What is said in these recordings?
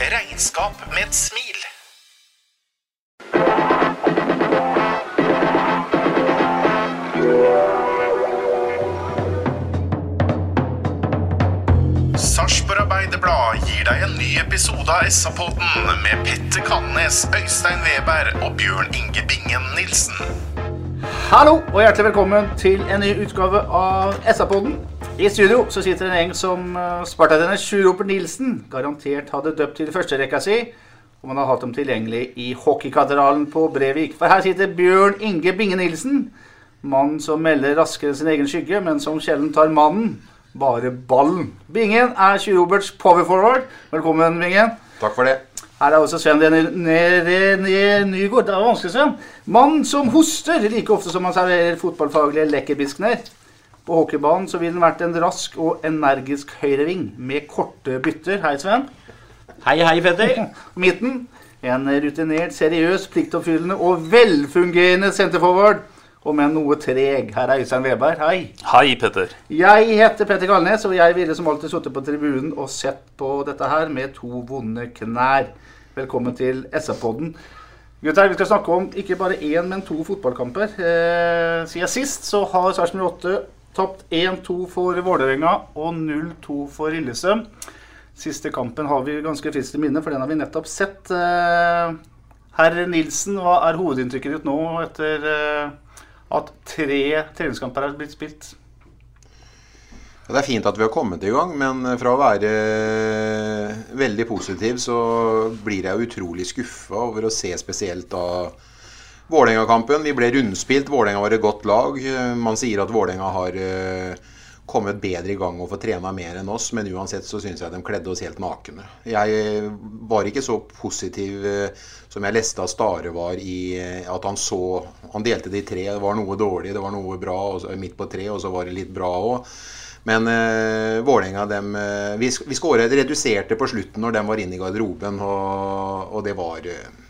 Regnskap med et smil. Sarpsborg Arbeiderblad gir deg en ny episode av SA-podden med Petter Kalnes, Øystein Weber og Bjørn Inge Bingen Nilsen. Hallo og hjertelig velkommen til en ny utgave av SA-podden. I studio så sitter en gjeng som uh, Sparta-trener Sjur Robert Nilsen garantert hadde døpt til førsterekka si. Og man har hatt dem tilgjengelig i hockeykatedralen på Brevik. For her sitter Bjørn Inge Binge Nilsen. Mannen som melder raskere sin egen skygge, men som sjelden tar mannen. Bare ballen. Bingen er Sjur Roberts power forward. Velkommen, Bingen. Takk for det. Her er også Sven René Nygaard. Det er vanskelig, Sven. Mann som hoster like ofte som han serverer fotballfaglige lekkerbiskener. På hockeybanen så ville den vært en rask og energisk høyreving med korte bytter. Hei, Sven. Hei, hei, Petter. Midten. En rutinert, seriøs, pliktoppfyllende og velfungerende senterforward. Om enn noe treg. Her er Øystein Weberg. Hei. Hei, Petter. Jeg heter Petter Kalnes, og jeg ville som alltid sittet på tribunen og sett på dette her med to vonde knær. Velkommen til SF-podden. Gutter, vi skal snakke om ikke bare én, men to fotballkamper. Eh, siden sist så har Sarpsborg 8 tapt 1-2 for Vålerenga og 0-2 for Lillestrøm. Siste kampen har vi ganske friskt i minne, for den har vi nettopp sett. Eh, Herr Nilsen, hva er hovedinntrykket ditt nå etter eh, at tre treningskamper er blitt spilt? Det er fint at vi har kommet i gang, men fra å være veldig positiv, så blir jeg utrolig skuffa over å se spesielt da Vålerenga-kampen. Vi ble rundspilt. Vålerenga var et godt lag. Man sier at Vålerenga har eh, kommet bedre i gang og fått trena mer enn oss, men uansett så syns jeg de kledde oss helt nakne. Jeg var ikke så positiv eh, som jeg leste at Stare var i eh, at han så Han delte det i tre. Det var noe dårlig, det var noe bra, så, midt på tre, og så var det litt bra òg. Men eh, Vålerenga dem, eh, Vi, vi skåret reduserte på slutten når de var inne i garderoben, og, og det var eh,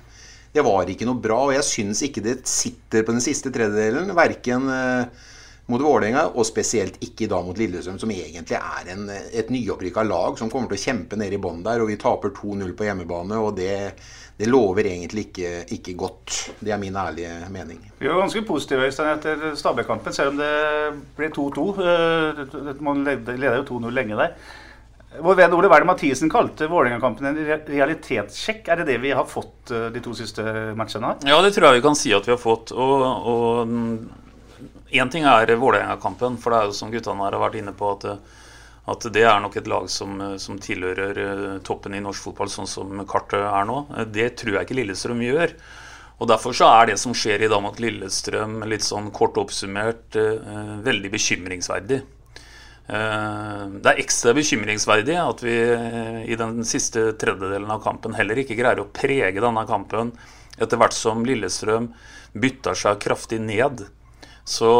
det var ikke noe bra. Og jeg syns ikke det sitter på den siste tredjedelen. Verken eh, mot Vålerenga, og spesielt ikke da mot Lillestrøm, som egentlig er en, et nyopprykka lag som kommer til å kjempe ned i bånn der. Og vi taper 2-0 på hjemmebane, og det, det lover egentlig ikke, ikke, godt. Det er min ærlige mening. Vi var ganske positive Øystein, etter Stabæk-kampen, selv om det ble 2-2. Eh, Man leda jo 2-0 lenge der. Vår venn Ole Werner Mathisen kalte Vålerenga-kampen en realitetssjekk. Er det det vi har fått eh, de to siste matchene? Ja, det tror jeg vi kan si at vi har fått. Og én ting er Vålerenga-kampen, for det er jo som guttene her har vært inne på, at, at det er nok et lag som, som, tilhører eh, toppen i norsk fotball, sånn som kartet er nå. Det tror jeg ikke Lillestrøm gjør. Og Derfor så er det som skjer i dag mot Lillestrøm, litt sånn kort oppsummert, eh, veldig bekymringsverdig. Det er ekstra bekymringsverdig at vi i den siste tredjedelen av kampen heller ikke greier å prege denne kampen etter hvert som Lillestrøm bytter seg kraftig ned. Så,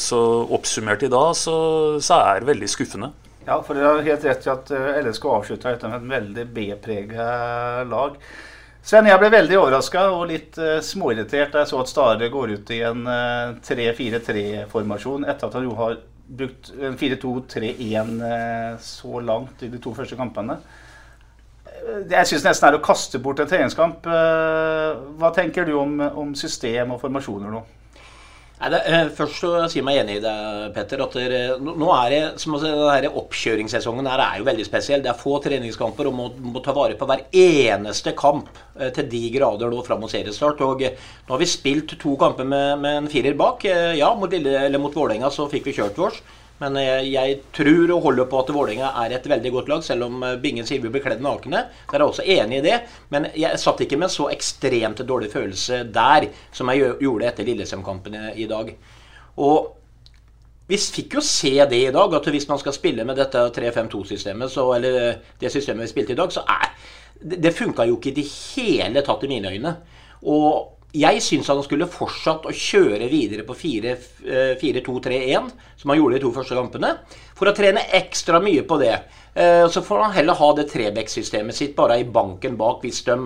så oppsummert i dag så, så, er det veldig skuffende. Ja, for dere har helt rett i at LSK avslutta etter et veldig B-prega lag. Sven, jeg ble veldig overraska og litt uh, småirritert da jeg så at Stare går ut i en uh, 3-4-3-formasjon etter at han jo har brukt 4-2-3-1 uh, så langt i de to første kampene. Jeg syns nesten er å kaste bort en treningskamp. Hva tenker du om, om system og formasjoner nå? Nei, det, eh, først så sier jeg meg enig i det, Petter. at der, Nå er det, som å si, denne Oppkjøringssesongen her er jo veldig spesiell. Det er få treningskamper og må, må ta vare på hver eneste kamp eh, til de grader nå fram mot seriestart. og eh, Nå har vi spilt to kamper med, med en firer bak. Eh, ja, mot, Lille, eller mot Vålerenga så fikk vi kjørt vårs. Men jeg, jeg tror og holder på at Vålerenga er et veldig godt lag, selv om eh, Bingen sier vi blir kledd nakne. Der er jeg også enig i det. Men jeg satt ikke med så ekstremt dårlig følelse der som jeg gjorde etter Lillesheim-kampen i dag. Og vi fikk jo se det i dag, at hvis man skal spille med dette 3-5-2-systemet, eller det systemet vi spilte i dag, så er det funka jo ikke i det hele tatt i mine øyne. Og jeg syns han skulle fortsatt å kjøre videre på 4-2-3-1, eh, som han gjorde de to første kampene, for å trene ekstra mye på det. Eh, så får han heller ha det Trebekk-systemet sitt bare i banken bak hvis de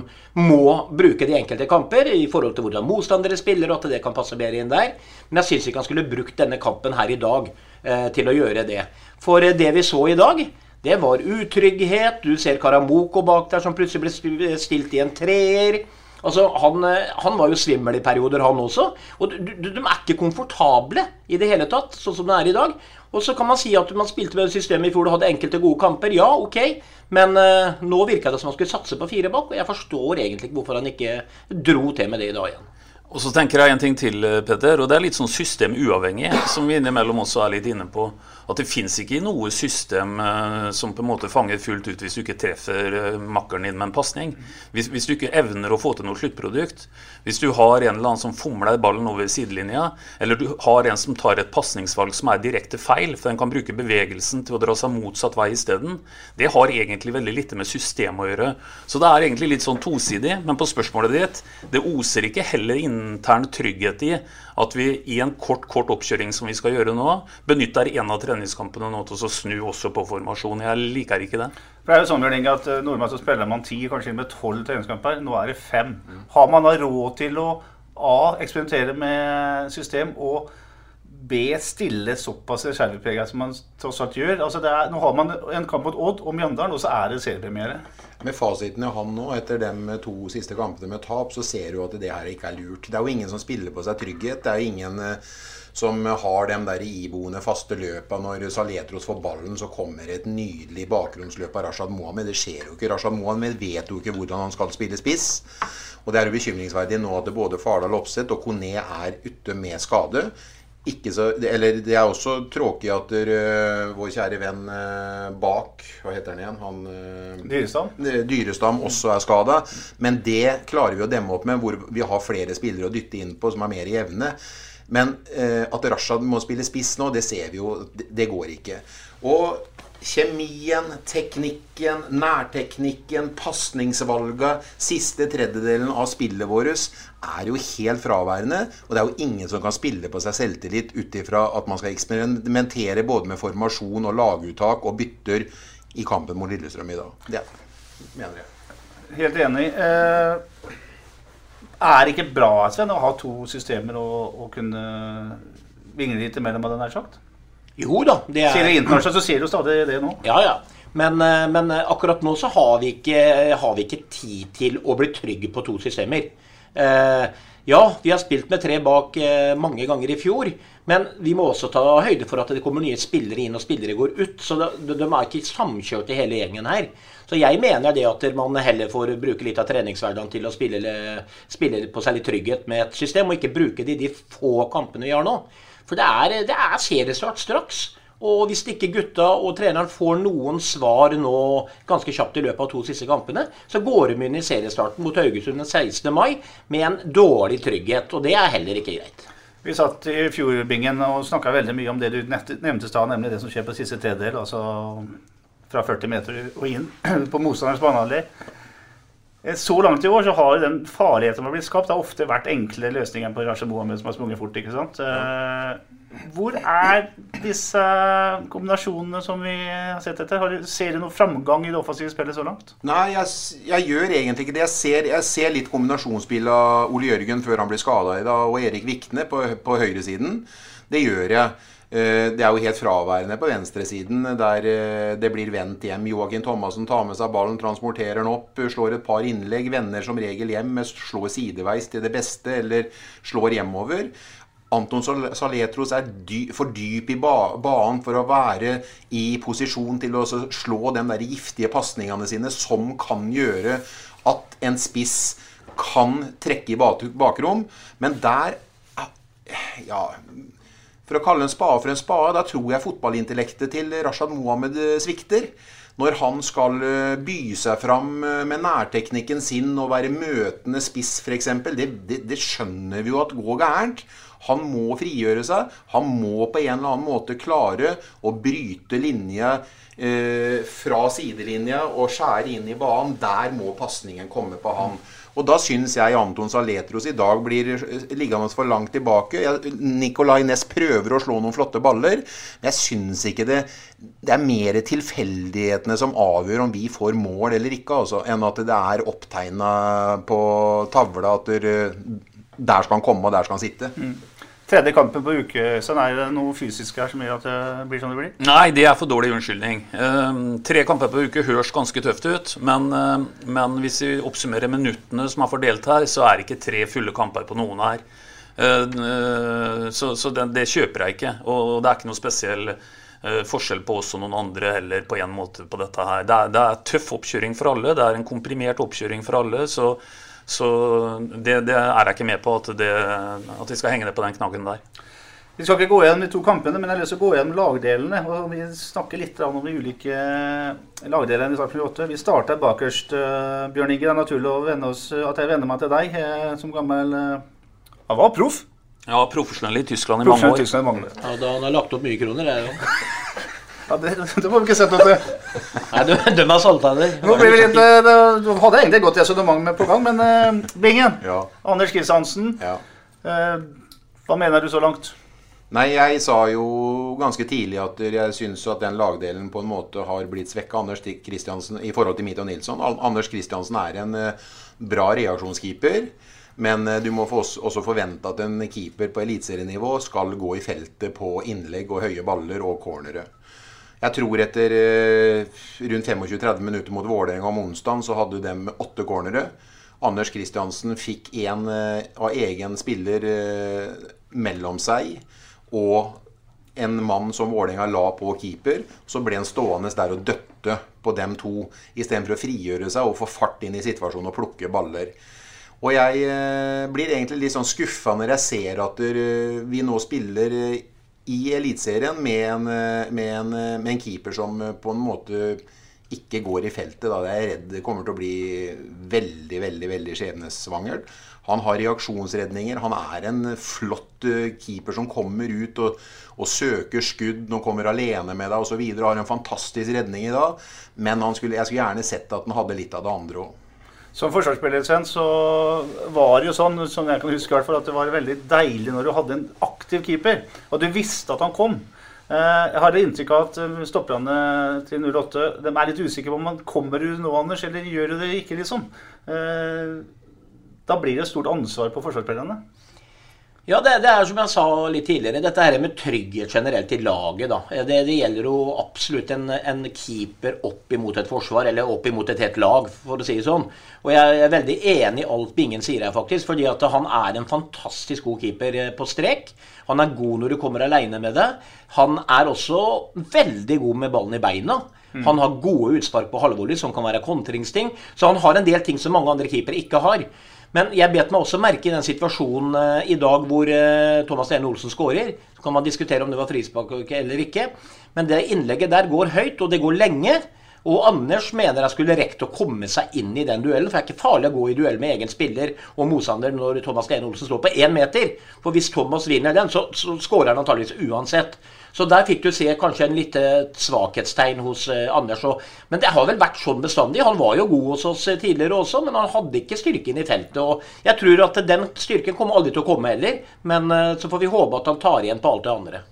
må bruke de enkelte kamper i forhold til hvordan motstandere spiller, og at det kan passe bedre inn der. Men jeg syns ikke han skulle brukt denne kampen her i dag eh, til å gjøre det. For det vi så i dag, det var utrygghet. Du ser Karamoko bak der som plutselig ble stilt i en treer. Altså, han, eh, han, var jo svimmel i perioder, han også. Og de, de, er ikke komfortable i det hele tatt, sånn som det er i dag. Og så kan man si at man spilte med systemet i fjor og hadde enkelte gode kamper. Ja, ok. Men uh, nå virka det som man skulle satse på fire bak, og jeg forstår egentlig ikke hvorfor han ikke dro til med det i dag igjen. Og så tenker jeg en ting til, eh, Petter, og det er litt sånn systemuavhengig, som vi innimellom også er litt inne på. At det fins ikke noe system uh, som på en måte fanger fullt ut hvis du ikke treffer uh, makkeren din med en pasning. Hvis, hvis, du ikke evner å få til noe sluttprodukt, hvis du har en eller annen som fomler ballen over sidelinja, eller du har en som tar et pasningsvalg som er direkte feil, for den kan bruke bevegelsen til å dra seg motsatt vei isteden, det har egentlig veldig lite med system å gjøre. Så det er egentlig litt sånn tosidig. Men på spørsmålet ditt, det oser ikke heller intern trygghet i at vi i en kort kort oppkjøring som vi skal gjøre nå, benytter en av treningskampene nå til å snu også på formasjon. Jeg liker ikke det. For det er jo sånn Bjørn at eh, Normalt så spiller man ti, kanskje med tolv treningskamper. Nå er det fem. Har man da råd til å A. eksperimentere med system og B. stille såpass reserveprega som man tross alt gjør? Altså er, nå har man en kamp mot Odd og Mjøndalen, og så er det seriepremiere. Med fasiten i hånd nå, etter de to siste kampene med tap, så ser du at det her ikke er lurt. Det er jo ingen som spiller på seg trygghet. Det er jo ingen eh, som har de der iboende faste løpa. Når Saletros får ballen, så kommer et nydelig bakgrunnsløp av Rashad Mohammed. Det skjer jo ikke. Rashad Mohammed vet jo ikke hvordan han skal spille spiss. Og det er jo bekymringsverdig nå at både Fardal Opseth og Kone er ute med skade ikke så, eller det er også tråkig at uh, vår kjære venn uh, bak Hva heter han igjen? Han, uh, Dyrestam? Dyrestam også er skada. Men det klarer vi å demme opp med, hvor vi har flere spillere å dytte inn på som er mer jevne. Men at Rashad må spille spiss nå, det ser vi jo. Det, det går ikke. Og Kjemien, teknikken, nærteknikken, pasningsvalga, siste tredjedelen av spillet vårt er jo helt fraværende. Og det er jo ingen som kan spille på seg selvtillit ut ifra at man skal eksperimentere både med formasjon og laguttak og bytter i kampen mot Lillestrøm i dag. Det mener jeg. Helt enig. Eh, er det ikke bra Sven, å ha to systemer og, og kunne vingle litt imellom, hadde jeg nær sagt? Jo da. Det er... Ser du internasjonalt, så ser du stadig det nå. Ja, ja. Men, eh, men, eh, akkurat nå så har vi, ikke, har vi, ikke, tid til å bli trygge på to systemer. Eh, ja, vi har spilt med tre bak eh, mange ganger i fjor. Men vi må også ta høyde for at det kommer nye spillere inn og spillere går ut. Så de, de er ikke samkjørte hele gjengen her. Så jeg mener det at man heller får bruke litt av treningshverdagen til å spille, spille på seg litt trygghet med et system, og ikke bruke det i de få kampene vi har nå. For det er, det er seriestart straks. Og hvis ikke gutta og treneren får noen svar nå ganske kjapt i løpet av to siste kampene, så går de inn i seriestarten mot Haugesund den 16. mai med en dårlig trygghet. Og det er heller ikke greit. Vi satt i fjordbingen og snakka veldig mye om det du nevnte i stad, nemlig det som skjer på siste tredjedel. Altså fra 40 meter og inn på motstanderens banehalvdel. Eh, så langt i år så har den farligheten som har blitt skapt, det har ofte vært enkle løsninger på Rashid Mohammed som har sprunget fort. ikke sant? Eh, hvor er disse kombinasjonene som vi har sett etter? ser du noen framgang i det offensive spillet så langt? Nei, jeg, jeg gjør egentlig ikke det. Jeg ser, jeg ser litt kombinasjonsspill av Ole Jørgen før han blir skada i dag, og Erik Vikne på, på høyresiden. Det gjør jeg. Eh, det er jo helt fraværende på venstresiden, der eh, det blir vendt hjem. Joakim Thomassen tar med seg ballen, transporterer den opp, slår et par innlegg, vender som regel hjem, slår sideveis til det beste, eller slår hjemover. Anton Saletros er dy, for dyp i ba banen for å være i posisjon til å slå de der giftige pasningene sine som kan gjøre at en spiss kan trekke i bak- bakrom. Men der Ja, for å kalle en spade for en spade, da tror jeg fotballintellektet til Rashad Mohammed eh, svikter. Når han skal eh, by seg fram eh, med nærteknikken sin og være møtende spiss f.eks., det, det, det skjønner vi jo at går gærent. Han må frigjøre seg. Han må på en eller annen måte klare å bryte linja eh, fra sidelinja og skjære inn i banen. Der må pasningen komme på han. Og da syns jeg Anton Saletros i dag blir eh, liggende for langt tilbake. Nicolay Næss prøver å slå noen flotte baller, men jeg syns ikke det Det er mer tilfeldighetene som avgjør om vi får mål eller ikke, altså, enn at det er opptegna på tavla at der, skal han komme, og der skal han sitte. Tredje kampen på uke, så er det noe fysisk her som gjør at det blir som det blir? Nei, det er for dårlig unnskyldning. Uh, tre kamper på uke høres ganske tøft ut, men, uh, men hvis vi oppsummerer minuttene som er fordelt her, så er det ikke tre fulle kamper på noen her. Uh, så så det, det kjøper jeg ikke. Og det er ikke noe spesiell eh, forskjell på oss og noen andre heller på en måte på dette her. Det er, det er tøff oppkjøring for alle. Det er en komprimert oppkjøring for alle. Så, så det, det er jeg ikke med på at, det, at vi skal henge det på den knaggen der. Vi skal ikke gå gjennom de to kampene, men jeg har lyst til å gå gjennom lagdelene. og Vi snakker litt om de ulike lagdelene i Start 8. Vi starter bakerst. eh, Bjørn Inge, det er naturlig å vende oss, at jeg vender meg til deg eh, som gammel eh, Han var proff. Ja, profesjonell i Tyskland i mange år. Tyskland i mange år. Ja, da han har lagt opp mye kroner, er jo Ja, det, det må vi ikke sett noe til. Nei, du, de er saltander. Nå blir vi litt, eh, det, Du hadde egentlig et godt resonnement med på gang, men uh, Bingen. Ja. Anders Kristiansen. Ja. Uh, hva mener du så langt? Nei, jeg sa jo ganske tidlig at jeg syns at den lagdelen på en måte har blitt svekka Anders Kristiansen i forhold til Mito Nilsson. Anders Kristiansen er en bra reaksjonskeeper. Men du må også, også forvente at en keeper på eliteserienivå skal gå i feltet på innlegg og høye baller og cornere. Jeg tror etter eh, rundt 25-30 minutter mot Vålerenga om onsdagen, så hadde de åtte cornere. Anders Kristiansen fikk en eh, av egen spiller eh, mellom seg og en mann som Vålerenga la på keeper. Så ble han stående der og døtte på dem to, istedenfor å frigjøre seg og få fart inn i situasjonen og plukke baller. Og jeg blir egentlig litt sånn skuffa når jeg ser at vi nå spiller i Eliteserien med, eh, med, eh, med en keeper som eh, på en måte ikke går i feltet. Da. Jeg er redd det kommer til å bli veldig, veldig veldig skjebnesvangert. Han har reaksjonsredninger. Han er en flott keeper som kommer ut og, og søker skudd. Nå kommer alene med deg osv. Har en fantastisk redning i dag. Men skulle, jeg skulle gjerne sett at han hadde litt av det andre òg. Som forsvarsspiller Sven, så var det jo sånn, som jeg kan huske i hvert fall, at det var veldig deilig når du hadde en aktiv keeper, og du visste at han kom. Eh, Jeg har det inntrykk av at eh, stopperne til 08 de er litt usikre på om han kommer du nå, Anders, eller gjør du det ikke, liksom. Eh, Da blir det et stort ansvar på forsvarsspillerne. Ja, det, det er som jeg sa litt tidligere, dette her med trygghet generelt i laget. da. Det, det gjelder jo absolutt en, en keeper opp imot et forsvar, eller opp imot et helt lag, for å si det sånn. Og jeg er veldig enig i alt Bingen sier her, faktisk. fordi at han er en fantastisk god keeper eh, på strek. Han er god når du kommer aleine med det. Han er også veldig god med ballen i beina. Han har gode utspark på halvvolley, som kan være kontringsting. Så han har en del ting som mange andre keepere ikke har. Men jeg bet meg også merke i den situasjonen eh, i dag hvor eh, Thomas Stene Olsen skårer. Så kan man diskutere om det var frispark eller ikke. Men det innlegget der går høyt, og det går lenge. Og Anders mener jeg skulle rekt å komme seg inn i den duellen. For det er ikke farlig å gå i duell med egen spiller og motstander når Thomas Lene Olsen står på én meter. For hvis Thomas vinner den, så, så skårer han antageligvis uansett. Så der fikk du se kanskje en lite svakhetstegn hos eh, Anders. Men det har vel vært sånn bestandig. Han var jo god hos oss eh, tidligere også, men han hadde ikke styrken i feltet. Og jeg tror at den styrken kommer aldri til å komme heller. Men eh, så får vi håpe at han tar igjen på alt det andre.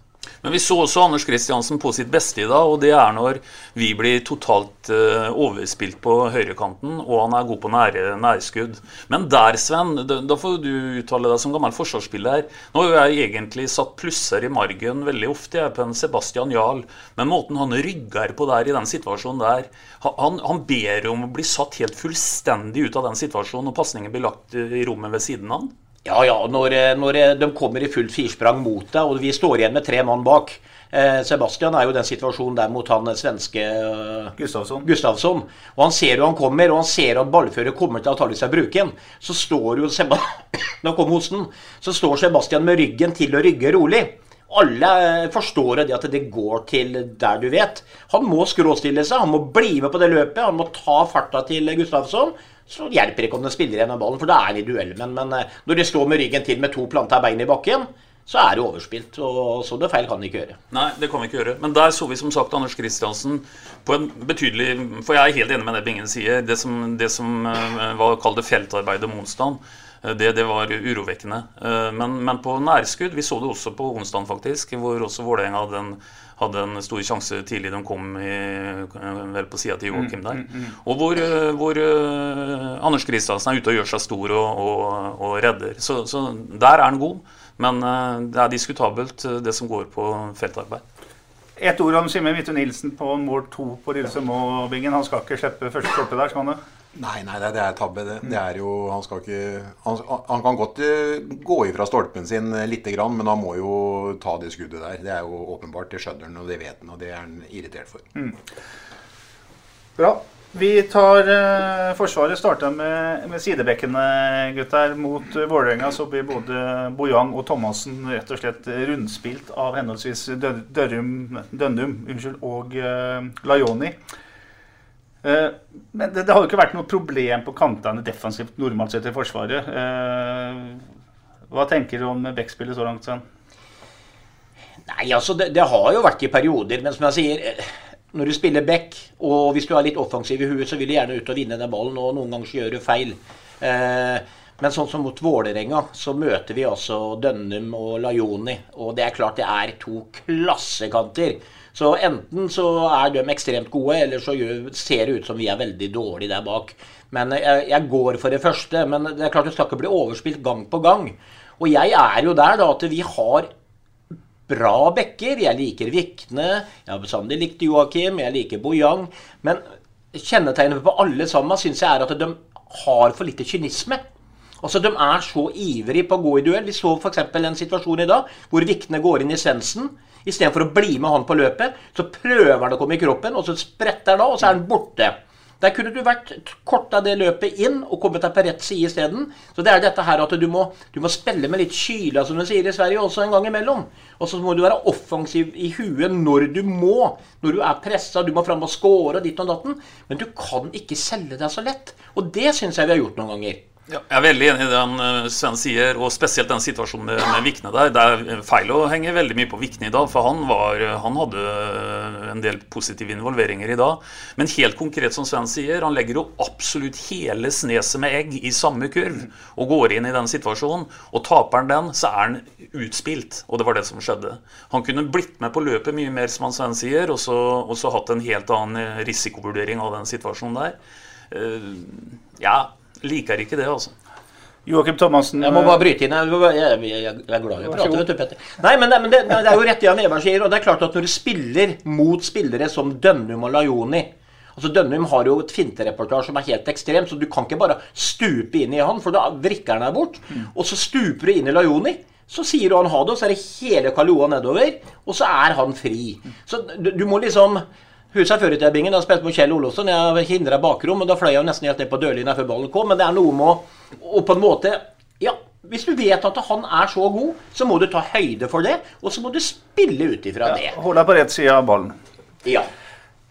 Men vi så også Anders Kristiansen på sitt beste i dag, og det er når vi blir totalt eh, overspilt på høyrekanten, og han er god på nære, nærskudd. Men der, Sven, da, får du uttale deg som gammel forsvarsspiller. Nå har jeg egentlig satt plusser i margen veldig ofte jeg, på en Sebastian Jarl, men måten han rygger på der i den situasjonen der Han, han ber om å bli satt helt fullstendig ut av den situasjonen, og pasningen blir lagt eh, i rommet ved siden av han. Ja, ja. Når, eh, når eh, de kommer i fullt firsprang mot deg, og vi står igjen med tre mann bak. Eh, Sebastian er jo den situasjonen der mot han svenske Gustavsson. Gustavsson. Og han ser jo han kommer, og han ser at ballfører kommer til å ta seg bruken. Så står jo Seb hosten. Så står Sebastian med ryggen til å rygge rolig. Alle forstår det at det går til der du vet. Han må skråstille seg, han må bli med på det løpet. Han må ta farta til Gustavsson. Så hjelper det ikke om den spiller igjen av ballen, for da er han i duell. Men, men når de står med ryggen til med to planta bein i bakken, så er det overspilt. Og så det feil kan de ikke gjøre. Nei, det kan vi ikke gjøre. Men der så vi som sagt Anders Kristiansen på en betydelig For jeg er helt enig med det Bingen sier. Det som, det som var kalt feltarbeid om onsdag, det, det, var urovekkende. Men, men, på nærskudd Vi så det også på onsdag, faktisk, hvor også Vålerenga hadde en, hadde en stor sjanse tidlig de kom i, vel på sida til Joakim der. Mm, mm, mm. Og hvor, hvor uh, Anders Kristiansen er ute og gjør seg stor og, og, og redder. Så, så der er han god. Men uh, det er diskutabelt, det som går på feltarbeid. Et ord om Simen Hvitte Nilsen på mål to på Lillestrøm-bingen. Han skal ikke slippe første stolpe der, skal han det? Nei, nei, det er tabbe. Det, det er jo, han, skal ikke, han, han kan godt uh, gå ifra stolpen sin lite grann, men han må jo ta det skuddet der. Det er jo åpenbart. Det skjønner han, og det vet han, og det er han irritert for. Mm. Bra. Vi tar eh, Forsvaret starta med, med sidebekkene, gutter. Mot uh, Vålerenga så blir både Bojang og Thomassen rett og slett rundspilt av henholdsvis Dørum, Dønnum unnskyld, og uh, Lajoni. Uh, men det, det, har jo ikke vært noe problem på kantene defensivt normalt sett i Forsvaret. Uh, hva tenker du om backspillet så langt, Sven? Nei, altså det, det, har jo vært i perioder, men som jeg sier Når du spiller back, og hvis du er litt offensiv i huet, så vil du gjerne ut og vinne den ballen, og noen ganger så gjør du feil. Men sånn som mot Vålerenga, så møter vi altså Dønnum og Lajoni. Og det er klart det er to klassekanter. Så enten så er de ekstremt gode, eller så ser det ut som vi er veldig dårlige der bak. Men jeg, jeg går for det første. Men det er klart det skal ikke bli overspilt gang på gang. Og jeg er jo der da at vi har bra bekker. Jeg liker Vikne. Jeg har bestandig likt Joakim. Jeg liker Bojang. Men kjennetegnet på alle sammen syns jeg er at de har for lite kynisme. Altså, De er så ivrige på å gå i duell. Vi så f.eks. en situasjon i dag hvor Vikne går inn i sensen. Istedenfor å bli med han på løpet, så prøver han å komme i kroppen, og så spretter han av, og så er han borte. Der kunne du vært korta det løpet inn og kommet deg på rett side isteden. Så det er dette her at du må, du må spille med litt kyla, som de sier i Sverige, også en gang imellom. Og så må du være offensiv i huet når du må. Når du er pressa, du må fram og score og ditt og datten. Men du kan ikke selge deg så lett. Og det syns jeg vi har gjort noen ganger. Ja, jeg er veldig enig i det uh, Sven sier, og spesielt den situasjonen med, med Vikne der. Det er feil å henge veldig mye på Vikne i dag, for han, var, han, hadde en del positive involveringer i dag. Men helt konkret, som Sven sier, han legger jo absolutt hele sneset med egg i samme kurv og går inn i den situasjonen. Og taper han den, så er han utspilt, og det var det som skjedde. Han kunne blitt med på løpet mye mer, som han Sven sier, og så, og så hatt en helt annen risikovurdering av den situasjonen der. Ja, Liker ikke det, altså. Joakim Thomassen Jeg må bare bryte inn. Jeg, jeg, jeg, jeg er glad i å prate, vet du, Petter. Nei, men, men det, det, er jo rett Jan Evar sier. Og det er klart at når du spiller mot spillere som Dønnum og Lajoni altså Dønnum har jo et finterepertoar som er helt ekstremt, så du kan ikke bare stupe inn i han, for da vrikker han deg bort. Mm. Og så stuper du inn i Lajoni. Så sier du han ha det, og så er det hele Kaloa nedover. Og så er han fri. Så du, du må liksom Huset før i tida, Bingen, da spilte på Kjell Olofsson. Jeg hindra bakrom, og da fløy jeg nesten helt ned på dørlinja før ballen kom. Men det er noe med å Og på en måte Ja, hvis du vet at han er så god, så må du ta høyde for det. Og så må du spille ut ifra ja, det. Hold deg på rett side av ballen. Ja.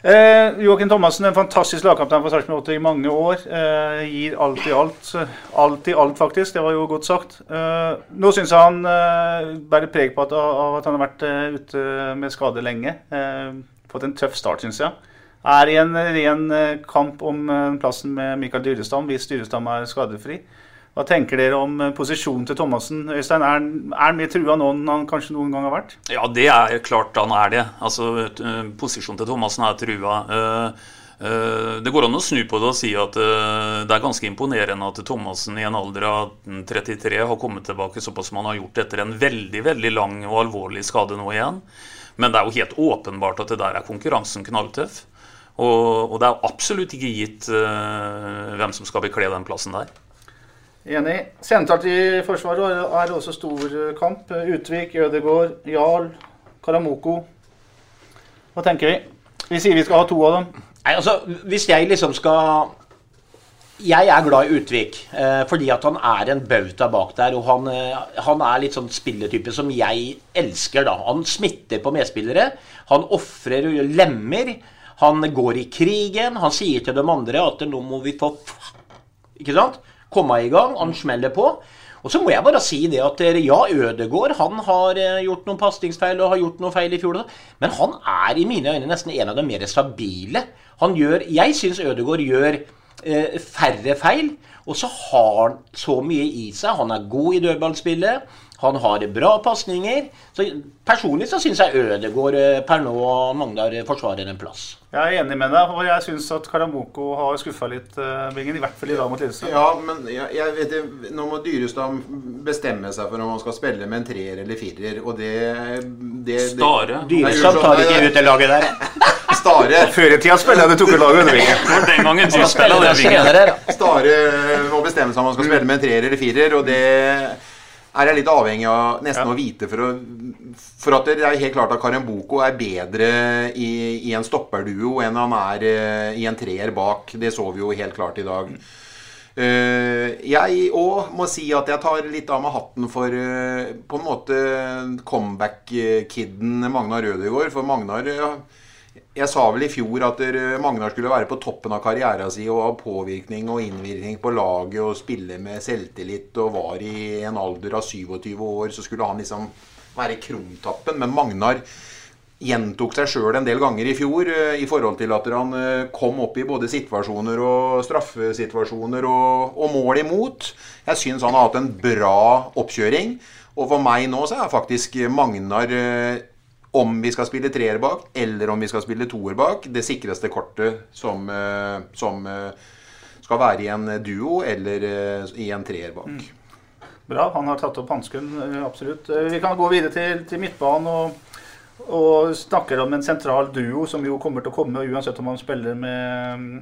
Eh, Joakim Thomassen en fantastisk lagkaptein for Sarpsborg 8 i mange år. Eh, gir alt i alt. Alt i alt, faktisk. Det var jo godt sagt. Eh, nå syns jeg han eh, bærer preg på at, av at han har vært uh, ute med skade lenge. Eh, fått en tøff start, syns jeg. Er i en ren eh, kamp om eh, plassen med Mikael Dyrestam hvis Dyrestam er skadefri. Hva tenker dere om eh, posisjonen til Thomassen? Øystein, Er han mer trua nå enn han kanskje noen gang har vært? Ja, det er klart han er det. Altså, Posisjonen til Thomassen er trua. Det går an å snu på det og si at det er ganske imponerende at Thomassen i en alder av 33 har kommet tilbake såpass som han har gjort etter en veldig veldig lang og alvorlig skade nå igjen. Men det er jo helt åpenbart at det der er konkurransen knalltøff. Og, og det er absolutt ikke gitt uh, hvem som skal bekle den plassen der. Enig. Sentralt i Forsvaret er det også stor eh, kamp. Utvik, Ødegård, Jarl, Karamoko. Hva tenker vi? Vi sier vi skal ha to av dem. Nei, altså, Hvis jeg liksom skal Jeg er glad i Utvik, eh, fordi at han er en bauta bak der. Og han, eh, han er litt sånn spilletype som jeg elsker, da. Han smitter på medspillere. Han ofrer og lemmer. Han går i krigen. Han sier til de andre at nå må vi få Ikke sant? Komme i gang. Han smeller på. Og så må jeg bare si det at eh, ja, Ødegård han har gjort noen pasningsfeil og har gjort noen feil i fjor. Men han er i mine øyne nesten en av de mer stabile. Han gjør, Jeg syns Ødegård gjør færre feil. Og så har han så mye i seg. Han er god i dødballspillet. Han har bra pasninger. Så Personlig så syns jeg Ødegård eh, per nå Magnar forsvarer en plass. Jeg er enig med deg, og jeg syns at Karamoko har skuffa litt, uh, Bingen. I hvert fall i dag mot Lillestrøm. Ja, men jeg, jeg vet det, nå må Dyrestad bestemme seg for om han skal spille med en treer eller firer, og det, det, det Stare. Dyrestad tar ikke ut det laget der. Stare. Før i tida spilte jeg det tok et lag under Bingen. Den gangen du spiller det, da. Stare må bestemme seg om han skal spille med en treer eller firer, og det er jeg litt avhengig av nesten Ja. å vite for, å, for at det er helt klart at Karemboko er bedre i, i en stopperduo enn han er eh, i en treer bak. Det så vi jo helt klart i dag. Uh, jeg òg må si at jeg tar litt av meg hatten for uh, på en måte comeback-kiden Magnar Rødegård. For Magnar Jeg sa vel i fjor at Magnar skulle være på toppen av karrieren sin og ha påvirkning og innvirkning på laget og spille med selvtillit og var i en alder av 27 år, så skulle han liksom være krumtappen. Men Magnar gjentok seg sjøl en del ganger i fjor eh, i forhold til at han eh, kom opp i både situasjoner og straffesituasjoner og, og mål imot. Jeg syns han har hatt en bra oppkjøring. Og for meg nå så er faktisk Magnar eh, om vi skal spille treer bak, eller om vi skal spille toer bak, det sikreste kortet som, eh, som eh, skal være i en duo eller eh, i en treer bak. Bra, han har tatt opp hansken, eh, absolutt. Eh, Vi kan gå videre til, til midtbanen og, og snakker om en sentral duo som jo kommer til å komme uansett om man spiller med mm,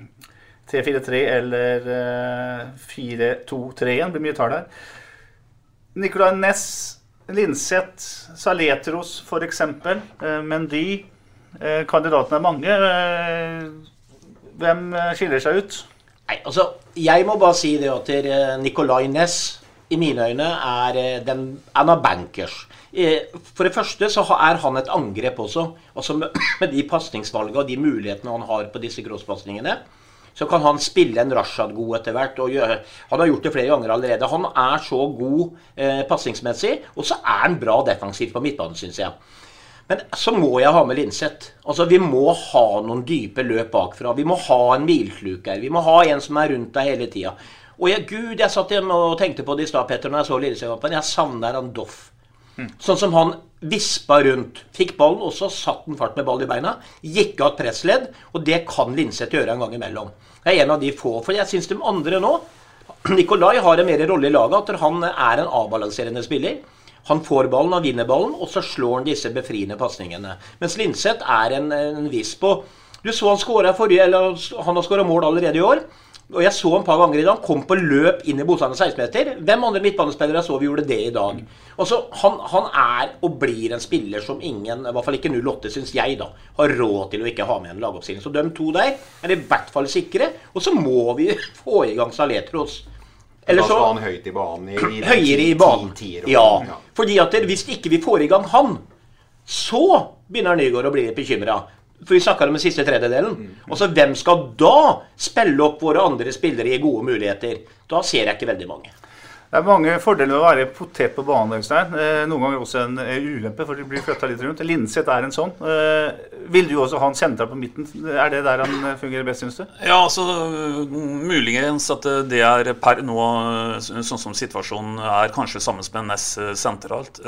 3-4-3 eller eh, 4-2-3-1. Det blir mye tall her. Nicolay Næss, Linseth, Saletros f.eks. Men de Eh, kandidatene er mange. Eh, hvem eh, skiller seg ut? Nei, altså, Jeg må bare si det eh, Nicolay Næss i mine øyne er eh, den Han er bankers. Eh, For det første så er han et angrep også. Altså med de pasningsvalgene og de mulighetene han har på disse crosspasningene, så kan han spille en Rashad god etter hvert. Han har gjort det flere ganger allerede. Han er så god eh, passingsmessig, og så er han bra defensivt på midtbanen, syns jeg. Men så må jeg ha med Linseth. Altså, Vi må ha noen dype løp bakfra. Vi må ha en milsluker. Vi må ha en som er rundt deg hele tida. Og jeg, gud, jeg satt hjemme og tenkte på det i stad, Petter, når jeg så Lillestrøm-kampen. Jeg savner han Doff. Sånn som han vispa rundt. Fikk ballen, og så satt den fart med ball i beina. Gikk av et pressledd, og det kan Linseth gjøre en gang imellom. Det er en av de få. For jeg syns de andre nå Nikolai har en mer rolle i laget, at han er en avbalanserende spiller. Han får ballen, han vinner ballen, og så slår han disse befriende pasningene. Mens Linseth er en, en viss Du så han skåra forrige Eller han har skåra mål allerede i år. Og jeg så en par ganger i dag han kom på løp inn i motstanderens 16-meter. Hvem andre midtbanespillere så vi gjorde det i dag? Altså, han, han er og blir en spiller som ingen, i hvert fall ikke 08, syns jeg, da, har råd til å ikke ha med en lagoppstilling. Så de to der er i hvert fall sikre. Og så må vi få i gang Saletros. Da Eller så skal han høyt i banen. I, i høyere i banen. Ja. ja. Fordi at hvis ikke vi får i gang han, så begynner Nygaard å bli litt bekymra. For vi snakka om den siste tredjedelen. Og så hvem skal da spille opp våre andre spillere i gode muligheter? Da ser jeg ikke veldig mange. Det er mange fordeler med å være potet på banen. Øystein. Eh, noen ganger også en eh, ulempe, for de blir flytta litt rundt. Linseth er en sånn. Eh, vil du også ha en sentral på midten? Er det der han fungerer best, syns du? Ja, altså Muligens at det er per nå, sånn som situasjonen er, kanskje sammen med Ness sentralt.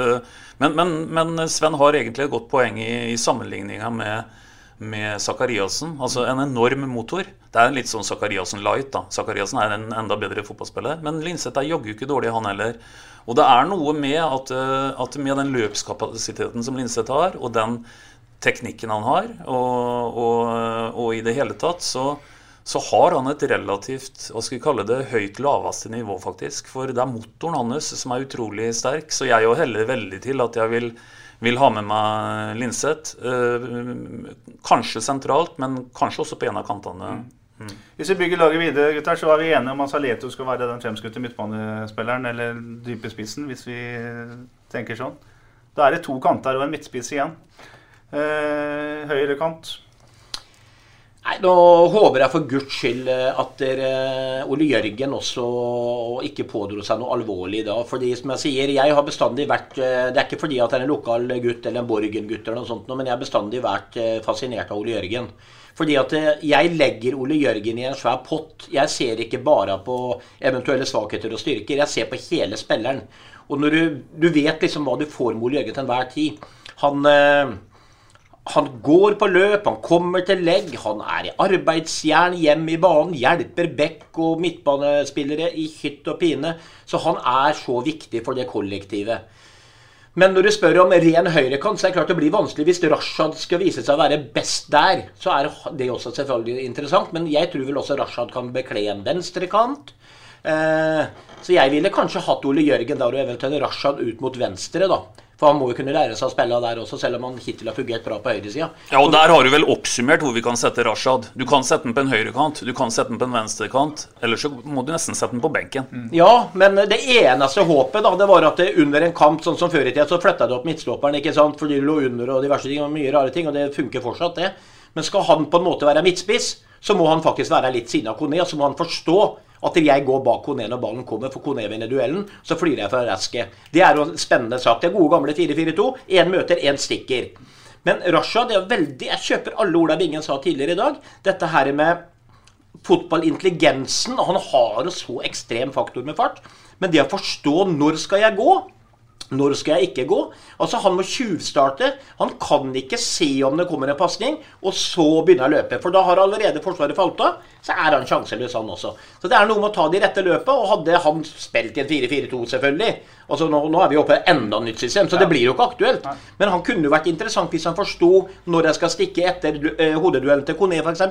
Men, men, men Sven har egentlig et godt poeng i, i sammenligninga med med Sakariassen. Altså en enorm motor. Det er litt sånn Sakariassen light. da. Sakariassen er en enda bedre fotballspiller. Men Linseth er jaggu ikke dårlig, han heller. Og det er noe med at, eh, at med den løpskapasiteten som Linseth har, og den teknikken han har, og, og, og i det hele tatt, så, så har han et relativt hva skal vi kalle det, høyt laveste nivå, faktisk. For det er motoren hans som er utrolig sterk. Så jeg òg heller veldig til at jeg vil, vil ha med meg Linseth. Eh, kanskje sentralt, men kanskje også på en av kantene. Mm. Hvis vi bygger laget videre, gutter, så er vi enige om at Saleto skal være den fremskutte midtbanespilleren, eller dype spissen, hvis vi tenker sånn. Da er det to kanter og en midtspiss igjen. Eh, høyre kant. Nå håper jeg for guds skyld eh, at dere, Ole Jørgen også ikke pådro seg noe alvorlig da. fordi som jeg sier, jeg har bestandig vært eh, Det er ikke fordi at jeg er en lokal gutt eller en Borgen-gutt, eller noe sånt, men jeg har bestandig vært eh, fascinert av Ole Jørgen. Fordi at jeg legger Ole Jørgen i en svær pott. Jeg ser ikke bare på eventuelle svakheter og styrker. Jeg ser på hele spilleren. Og når du, du vet liksom hva du får med Ole Jørgen til enhver tid. Han han går på løp, han kommer til legg, han er i arbeidsjern hjem i banen, hjelper bekk og midtbanespillere i hytt og pine. Så han er så viktig for det kollektivet. Men når du spør om ren høyrekant, så er det klart det blir vanskelig. Hvis Rashad skal vise seg å være best der, så er det også selvfølgelig interessant. Men jeg tror vel også Rashad kan bekle en venstrekant. Eh, så jeg ville kanskje hatt Ole Jørgen der og eventuelt Rashad ut mot venstre, da. For han må jo kunne lære seg å spille der også, selv om han hittil har fungert bra på høyresida. Ja, og der har du vel oppsummert hvor vi kan sette Rashad. Du kan sette den på en høyrekant, du kan sette den på en venstrekant, eller så må du nesten sette den på benken. Mm. Ja, men det eneste håpet da, det var at det under en kamp, sånn som før i tida, så flytta du opp midtstopperen, ikke sant, fordi du lå under og diverse ting, og mye rare ting, og det funker fortsatt, det. Men skal han på en måte være midtspiss, så må han faktisk være litt siden av Kone, og så må han forstå at jeg går bak Kone når ballen kommer, for Kone vinner duellen. Så flyr jeg fra Raske. Det er jo en spennende sak. Det er gode gamle 4-4-2. Én møter, én stikker. Men Rasha, det er veldig Jeg kjøper alle Ola Bingen sa tidligere i dag. Dette her med fotballintelligensen. Han har jo så ekstrem faktor med fart. Men det å forstå når skal jeg gå når skal jeg ikke gå? Altså Han må tjuvstarte. Han kan ikke se om det kommer en pasning, og så begynne å løpe. For da har allerede Forsvaret falt av. Så er han sjanseløs, han også. Så det er noe med å ta de rette løpet. Og hadde han spilt i en 4-4-2, selvfølgelig Altså nå, nå, er vi oppe i enda nytt system, så det blir jo ikke aktuelt. Men han kunne jo vært interessant hvis han forsto når jeg skal stikke etter eh, hodeduellen til Kone, f.eks.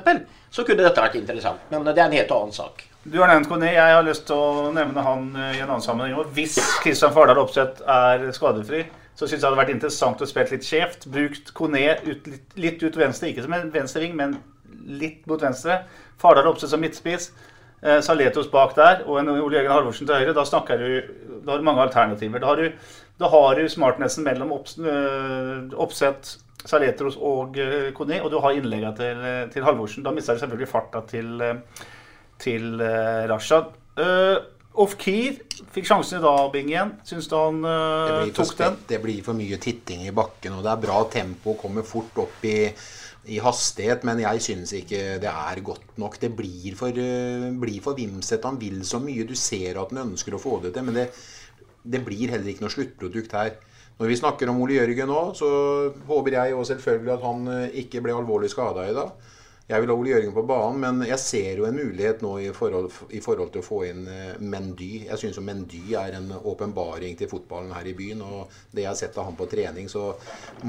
Så kunne dette vært interessant. Men det er en helt annen sak. Du har nevnt Kone. Jeg har lyst til å nevne han eh, i en annen sammenheng. Hvis Kristian Fardal Opseth er skadefri, så syns jeg det hadde vært interessant å spille litt skjevt. Brukt Kone ut, litt, litt, ut venstre, ikke som en venstreving, men litt mot venstre. Fardal Opseth som midtspiss. Eh, Saletos bak der og en Ole Jørgen Halvorsen til høyre. Da, snakker du, da har du mange alternativer. Da har du, da har du smartnessen mellom oppsett Opseth, Saletros og Kone, og du har innleggene til, til Halvorsen. Da mister du selvfølgelig farta til til uh, Rashad. Uh, Off-Keer fikk sjansen i dag, Bing igjen. Syns du han uh, tok den? Det blir for mye titting i bakken, og det er bra tempo. Kommer fort opp i, i hastighet, men jeg syns ikke det er godt nok. Det blir for, uh, blir for vimset. Han vil så mye. Du ser at han ønsker å få det til, men det, det blir heller ikke noe sluttprodukt her. Når vi snakker om Ole Jørgen nå, så håper jeg jo selvfølgelig at han ikke ble alvorlig skada i dag. Jeg vil ha Ole Jørgen på banen, men jeg ser jo en mulighet nå i forhold, i forhold til å få inn eh, Mendy. Jeg syns Mendy er en åpenbaring til fotballen her i byen. Og det jeg har sett av han på trening, så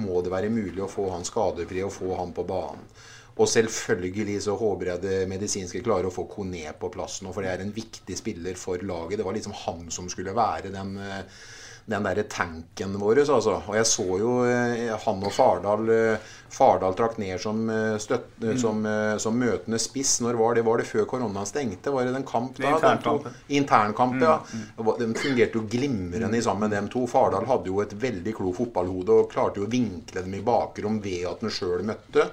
må det være mulig å få han skadefri og få han på banen. Og selvfølgelig så håper jeg det medisinske klarer å få Kone på plass nå, for det er en viktig spiller for laget. Det var liksom han som skulle være den eh, den derre tanken vår. Altså. Og jeg så jo eh, han og Fardal eh, Fardal trakk ned som, eh, støtt, mm. som, som, møtende spiss. Når var det? Var det før koronaen stengte? Var det den kamp da? Internkamp. Internkamp. Mm, ja. De fungerte jo glimrende sammen, dem to. Fardal hadde jo et veldig klokt fotballhode og klarte jo å vinkle dem i bakrom ved at han sjøl møtte.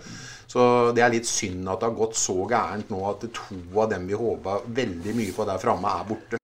Så det er litt synd at det har gått så gærent nå at to av dem vi håpa veldig mye på der framme, er borte.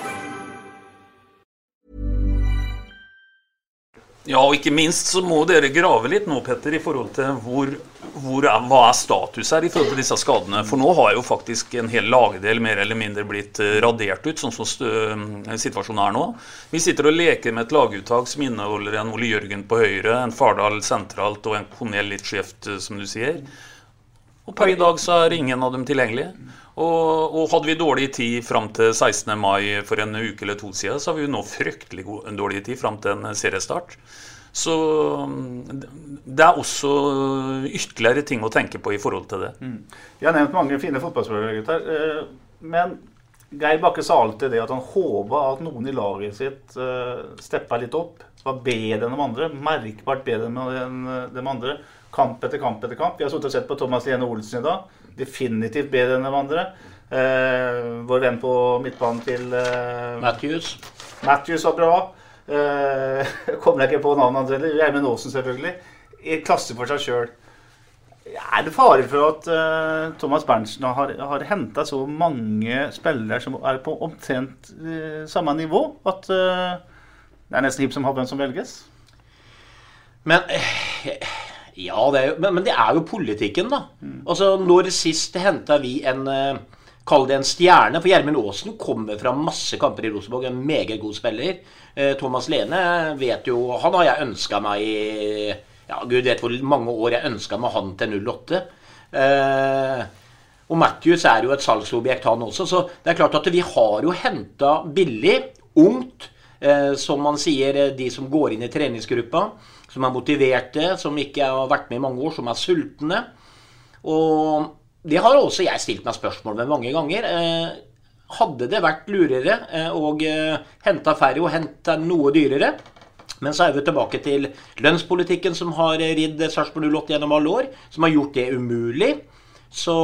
Ja, og ikke minst så må dere grave litt nå, Petter, i forhold til hvor, hvor er, hva er status her i forhold til disse skadene. For nå har jo faktisk en hel lagdel mer eller mindre blitt eh, radert ut, sånn som stø- situasjonen er nå. Vi sitter og leker med et laguttak som inneholder en Ole Jørgen på høyre, en Fardal sentralt og en Cornel litt skjevt, eh, som du sier. Og per i dag så er ingen av dem tilgjengelige. Og, og hadde vi dårlig tid fram til 16. mai for en uke eller to siden, så har vi jo nå fryktelig god, dårlig tid fram til en seriestart. Så mm, det er også ytterligere ting å tenke på i forhold til det. Vi har nevnt mange fine fotballspillere, gutter. eh, Men Geir Bakke sa alltid det at han håpa at noen i laget sitt uh, steppa litt opp. Var bedre enn de andre. Merkbart bedre enn eh, de andre. Kamp etter kamp etter kamp. Vi har sittet og sett på Thomas Lene Olsen i dag. Definitivt bedre enn de andre. Eh, vår venn på midtbanen til eh, Matthews. Matthews var bra. Eh, kommer jeg ikke på navnet hans heller. Gjermund Aasen, selvfølgelig. I klasse for seg sjøl. Er det fare for at eh, Thomas Berntsen har, har henta så mange spillere som er på omtrent eh, samme nivå, at det er nesten hipp som happ hvem som velges? Men Ja, det jo, men, men det er jo politikken, da. Altså, Når sist henta vi en eh, Kall det en stjerne. For Gjermund Aasen kommer fra masse kamper i Rosenborg. En meget god spiller. Eh, Thomas Lene vet jo Han har jeg ønska meg i ja, Gud vet hvor mange år jeg ønska meg han til 08. Eh, og Matthews er jo et salgsobjekt, han også. Så det er klart at vi har jo henta billig, ungt. Eh, som man sier, de som går inn i treningsgruppa. Som er motiverte, som ikke har vært med i mange år, som er sultne. Og det har også jeg stilt meg spørsmål ved mange ganger. Eh, hadde det vært lurere eh, å eh, hente færre og hente noe dyrere? Men så er vi tilbake til lønnspolitikken som har ridd Sarpsborg 08 gjennom alle år. Som har gjort det umulig. Så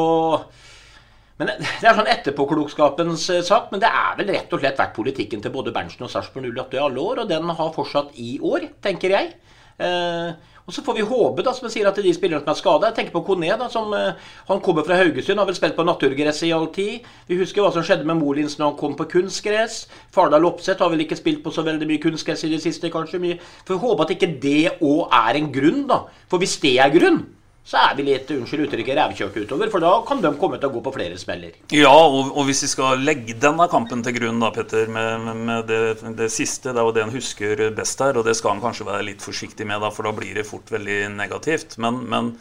men Det er sånn etterpåklokskapens eh, sak, men det er vel rett og slett vært politikken til både Berntsen og Sarpsborg 08 i alle år, og den har fortsatt i år, tenker jeg. Eh, og Så får vi håpe da, som jeg sier, at de spillerne som er skada Jeg tenker på Kone, da, som eh, han kommer fra Haugesund. Har vel spilt på naturgress i all tid. Vi husker hva som skjedde med Molins når han kom på kunstgress. Fardal Opseth har vel ikke spilt på så veldig mye kunstgress i det siste, kanskje. mye. Får håpe at ikke det òg er en grunn, da. For hvis det er grunn, så er vi litt unnskyld uttrykket rævkjørt utover. For da kan de komme til å gå på flere smeller. Ja, og, og hvis vi skal legge denne kampen til grunn, da, Petter, med, med, det, det siste Det er jo det en husker best her, og det skal han kanskje være litt forsiktig med, da, for da blir det fort veldig negativt. Men, men,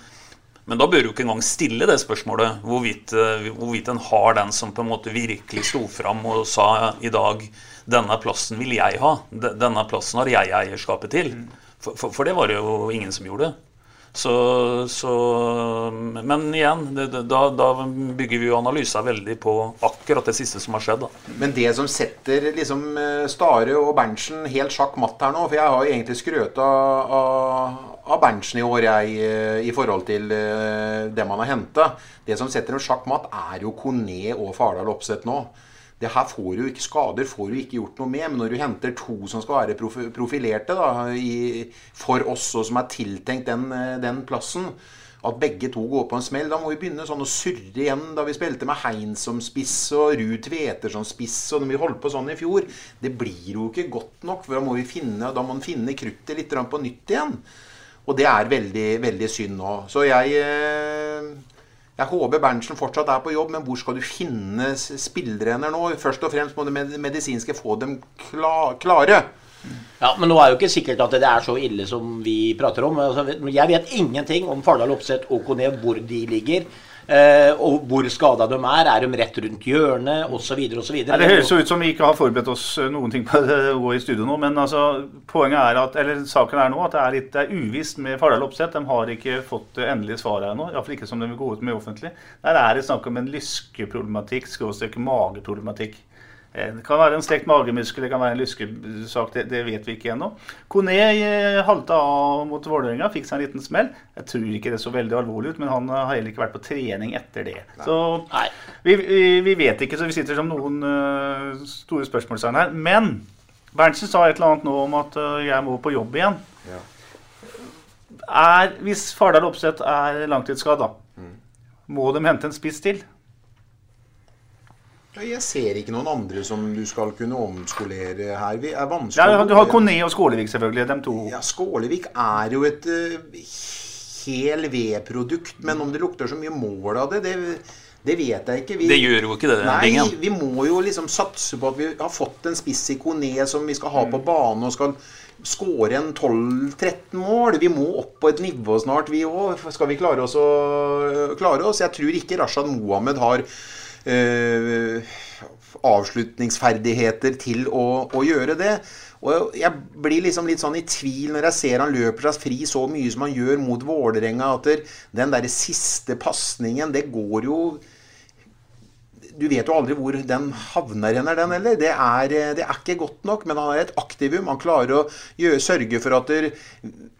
men da bør du ikke engang stille det spørsmålet, hvorvidt, eh, hvorvidt en har den som på en måte virkelig sto fram og sa i dag denne plassen vil jeg ha. Denne plassen har jeg eierskapet til. For, for, for det var det jo ingen som gjorde. Så, så, men igjen, det, da, da bygger vi jo analyser veldig på akkurat det siste som har skjedd. Da. Men det som setter liksom eh, Stare og Berntsen helt sjakk matt her nå For jeg har jo egentlig skrøt av, av, Berntsen i år, jeg, eh, i forhold til eh, det man har henta. Det som setter dem sjakk matt, er jo Kone og Fardal Opseth nå. Det her får du ikke skader, får du ikke gjort noe med. Men når du henter to som skal være profilerte da, i, for oss, og som er tiltenkt den, eh, den plassen at begge to går på en smell. Da må vi begynne sånn å surre igjen. Da vi spilte med Hein som spiss og Ruud Tveter som spiss, og når vi holdt på sånn i fjor Det blir jo ikke godt nok. for Da må vi finne, da må man finne kruttet litt på nytt igjen. Og det er veldig, veldig synd nå. Så jeg eh, jeg håper Berntsen fortsatt er på jobb, men hvor skal du finne s- nå? Først og fremst må det medisinske få dem kla klare. Ja, Men nå er jo ikke sikkert at det er så ille som vi prater om. Altså, jeg vet ingenting om Fardal Opseth og Kone, hvor de ligger. Eh, og hvor skada de er. Er de rett rundt hjørnet, osv. osv. Ja, det høres ut som vi ikke har forberedt oss eh, noen ting på å gå i studio nå. Men altså, poenget er at, eller saken er nå at det er litt det er uvisst med Fardal Opseth. De har ikke fått det endelige svaret ennå. Iallfall ikke som de vil gå ut med offentlig. Der er det snakk om en lyskeproblematikk, skråstrek mageproblematikk. Det kan være en stekt magemuskel, det kan være en lyskesak, det, det vet vi ikke ennå. Kone eh, halta av mot Vålerenga, fikk seg en liten smell. Jeg tror ikke det så veldig alvorlig ut, men han har heller ikke vært på trening etter det. Så vi, vi, vi vet ikke, så vi sitter som noen uh, store spørsmålstegn her. Men Berntsen sa et eller annet nå om at uh, jeg må på jobb igjen. Er, hvis Fardal Opseth er langtidsskada, mm. må de hente en spiss til? Ja, jeg ser ikke noen andre som du skal kunne omskolere her. Vi er vanskelig Ja, du har Kone og Skålevik, selvfølgelig. De to. Ja, Skålevik er jo et uh, hel vedprodukt, men om det lukter så mye mål av det, det, det vet jeg ikke. Vi, Det gjør jo ikke det, Nei, Bingen. vi må jo liksom satse på at vi har fått en spiss i Kone som vi skal ha på banen og skal skåre en 12-13 mål. Vi må opp på et nivå snart, vi òg. Skal vi klare oss å klare oss? Jeg tror ikke Rashad Mohammed har eh, avslutningsferdigheter til å, å gjøre det. Og jeg blir liksom litt sånn i tvil når jeg ser han løper seg fri så mye som han gjør mot Vålerenga, at den derre siste pasningen, det går jo du vet jo aldri hvor den havner hen, den heller. Det er, det er ikke godt nok, men han er et aktivum. Han klarer å gjøre, sørge for at eh,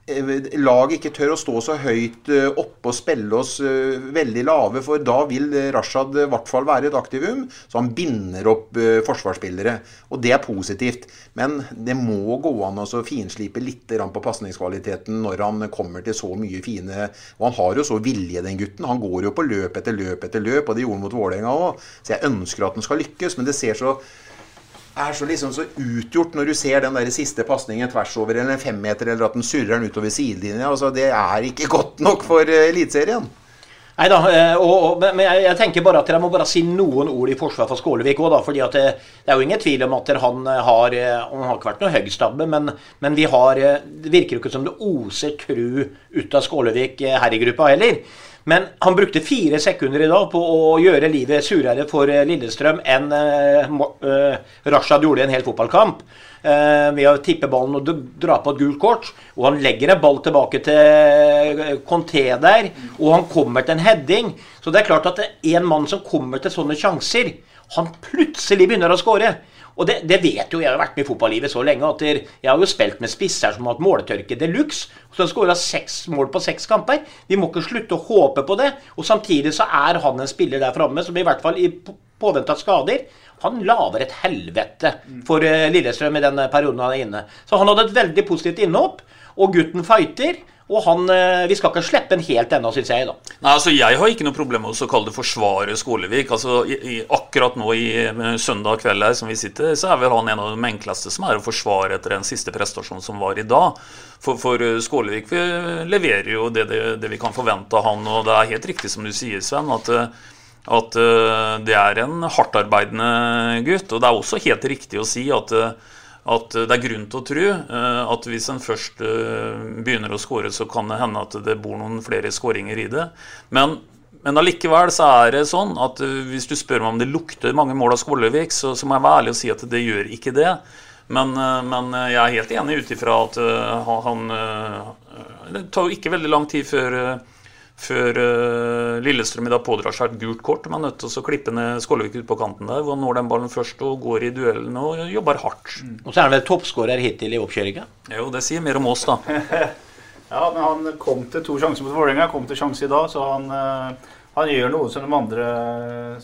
lag ikke tør å stå så høyt eh, oppe og spille oss eh, veldig lave, for da vil eh, Rashad i hvert fall være et aktivum. Så han binder opp eh, forsvarsspillere. Og det er positivt. Men det må gå an å finslipe litt på pasningskvaliteten når han kommer til så mye fine Og han har jo så vilje, den gutten. Han går jo på løp etter løp etter løp, og det gjorde han mot Vålerenga òg. Så jeg ønsker at han skal lykkes, men det ser så er så liksom så utgjort når du ser den der siste pasningen tvers over eller en femmeter, eller at den surrer den utover sidelinja. Altså, det er ikke godt nok for eh, Eliteserien. Nei da, eh, men jeg, tenker bare at jeg må bare si noen ord i forsvar for Skålevik òg, da. fordi det, det er jo ingen tvil om at han eh, har eh, Han har ikke vært noe høgstabbe, men, men vi har eh, Det virker jo ikke som det oser tru ut av Skålevik eh, her i gruppa heller. Men han brukte fire sekunder i dag på å gjøre livet surere for eh, Lillestrøm enn eh, eh, Rashad gjorde i en hel fotballkamp. Ved å tippe ballen og dra på et gult kort. Og han legger en ball tilbake til Conté der, og han kommer til en heading. Så det er klart at en mann som kommer til sånne sjanser, han plutselig begynner å skåre. Og det, det vet jo, jeg har vært med i fotballivet så lenge at jeg har jo spilt med spisser som har hatt måletørke de luxe. Så skåra seks mål på seks kamper. Vi må ikke slutte å håpe på det. Og samtidig så er han en spiller der framme som i hvert fall i på- påvente av skader han lager et helvete for eh, Lillestrøm i den perioden han er inne. Så han hadde et veldig positivt innhopp, og gutten fighter. Og han, eh, vi skal ikke slippe den helt ennå, syns jeg. da. Nei, altså Jeg har ikke noe problem med å kalle det forsvare Skålevik. Altså, i, i, akkurat nå i eh, søndag kveld her som vi sitter, så er vel han en av de enkleste som er å forsvare etter den siste prestasjonen som var i dag. For, for eh, Skålevik vi leverer jo det, det, det vi kan forvente av han, og det er helt riktig som du sier, Sven. at at det er en hardtarbeidende gutt. Og det er også helt riktig å si at, at det er grunn til å tro eh, at hvis en først eh, begynner å skåre, så kan det hende at det bor noen flere skåringer i det. Men, men allikevel så er det sånn at eh, hvis du spør meg om det lukter mange mål av Skålevik, så, så må jeg være ærlig og si at det gjør ikke det. Men, eh, men jeg er helt enig ut ifra at eh, han, eh, Det tar jo ikke veldig lang tid før eh, før eh, Lillestrøm i dag pådrar seg et gult kort. Man er nødt til å klippe ned Skålevik ut på kanten der, hvor han når den ballen først og går i duellen og jobber hardt. Og så er han vel toppskårer hittil i oppkjøringa. Jo, det sier mer om oss, da. Ja, men han kom til to sjanser mot Vålerenga, kom til sjanse i dag, så han, eh, han gjør noe som de andre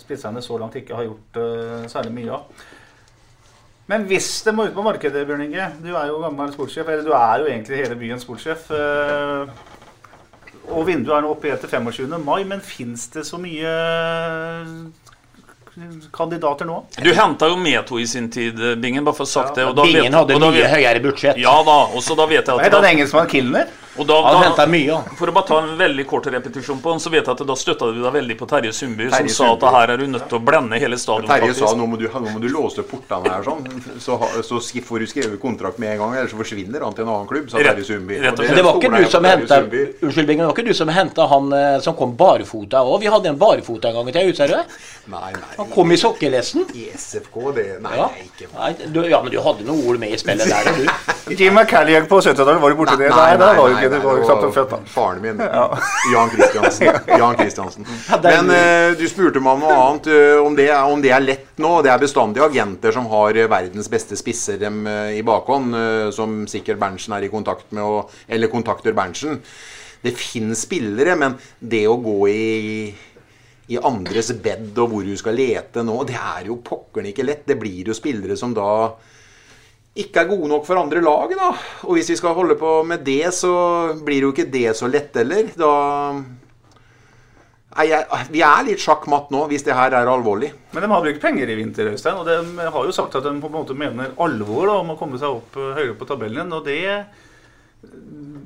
spisserne så langt ikke har gjort uh, særlig mye av. Men hvis det må ut på markedet, Bjørn Inge Du er jo gammel sportssjef, eller du er jo egentlig hele byens sportssjef. eh, Og vinduet er nå oppe igjen til 25. mai, men fins det så mye kandidater nå? Du henta jo Meto i sin tid, Bingen, bare for å sagt det. og da Bingen vet- hadde og mye vet- høyere budsjett. Ja da, og så da vet jeg Hva at heter han da, engelskmannen Kilner? Og da, Han da, mye. For å bare ta en veldig kort repetisjon på han, så vet jeg at da støtta du deg veldig på Terje Sundby, som sa at her er du nødt til å blende hele stadion. Terje sa nå må du, nå må du låse portene her, sånn, så, så, så får du skrevet kontrakt med en gang, ellers så forsvinner han til en annen klubb, sa Terje Sundby. Det var ikke du som henta Unnskyld, Bingen, det var ikke du som henta han eh, som kom barfota òg? Vi hadde en barfota en gang i tida? Nei, nei. Han kom i sokkelesten. I SFK, det Nei, Ja. nei, ikke Nei, du, ja, men du hadde noen ord med i spillet der, du. Jim McCalliag på 70-tallet, var du borti det? Nei, nei, var ikke det var jo nok da. Faren min. Jan Kristiansen. Jan Kristiansen. Men uh, du spurte meg om noe annet. Uh, om, det, om det er lett nå. Det er bestandig agenter som har eh, verdens beste spisser dem uh, i bakhånd, som sikkert Berntsen er i kontakt med, og, eller kontakter Berntsen. Det finnes spillere, men det å gå i i andres bed og hvor du skal lete nå, det er jo pokkeren ikke lett. Det blir jo spillere som da ikke er gode nok for andre lag, da. Og hvis vi skal holde på med det, så blir jo ikke det så lett heller. Da Nei, jeg, vi er litt sjakkmatt nå, hvis det her er alvorlig. Men de har brukt penger i vinter, Øystein. Og de har jo sagt at de på en måte mener alvor da, om å komme seg opp eh, høyere på tabellen. Og det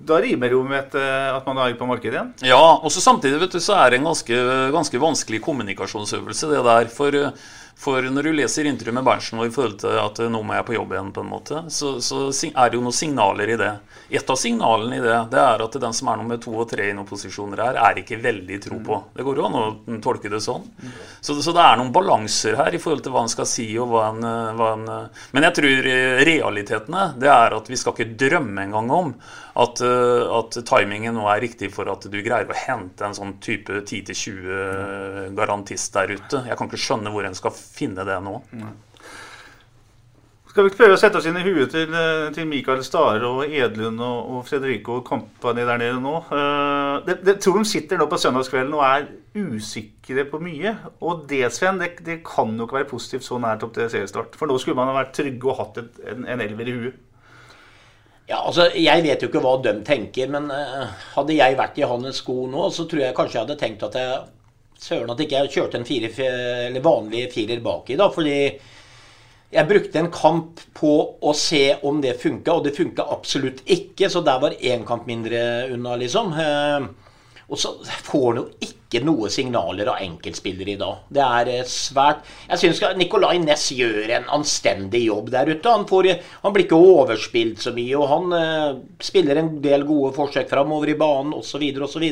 Da rimer jo med eh, at man er på markedet igjen. Ja, og så samtidig vet du, så er det en ganske, ganske vanskelig kommunikasjonsøvelse, det der. For, for når du leser intervjuet med Berntsen og i forhold til at nå må jeg på jobb igjen, på en måte, så, så er det jo noen signaler i det. Et av signalene i det det er at den som er nummer to og tre i noen posisjoner her, er ikke veldig tro på. Det går jo an å tolke det sånn. Så, så, det er noen balanser her i forhold til hva en skal si og hva en, hva en Men jeg tror realitetene det er at vi skal ikke drømme engang om at, at timingen nå er riktig for at du greier å hente en sånn type 10-20 garantist der ute. Jeg kan ikke skjønne hvor en skal finne det nå. Skal vi prøve å sette oss inn i huet til, eh, til Mikael Stare og Edlund og, og Fredrico og company der nede nå? Uh, det, det, tror de sitter nå på søndagskvelden og er usikre på mye. Og det, Sven, det, det kan jo ikke være positivt så nært opp til seriestart. For nå skulle man ha vært trygge og hatt et, en, en elver i huet. Ja, altså, Jeg vet jo ikke hva de tenker, men uh, hadde jeg vært i hans sko nå, så tror jeg kanskje jeg hadde tenkt at jeg Søren at ikke jeg kjørte en fire, vanlig firer baki, da. Fordi jeg brukte en kamp på å se om det funka, og det funka absolutt ikke. Så der var én kamp mindre unna, liksom. Og så får han jo ikke noe signaler av enkeltspillere i dag. Det er eh, svært Jeg syns Nicolay Næss gjør en anstendig jobb der ute. Han, får, han blir ikke overspilt så mye, og han uh, spiller en del gode forsøk framover i banen osv. osv.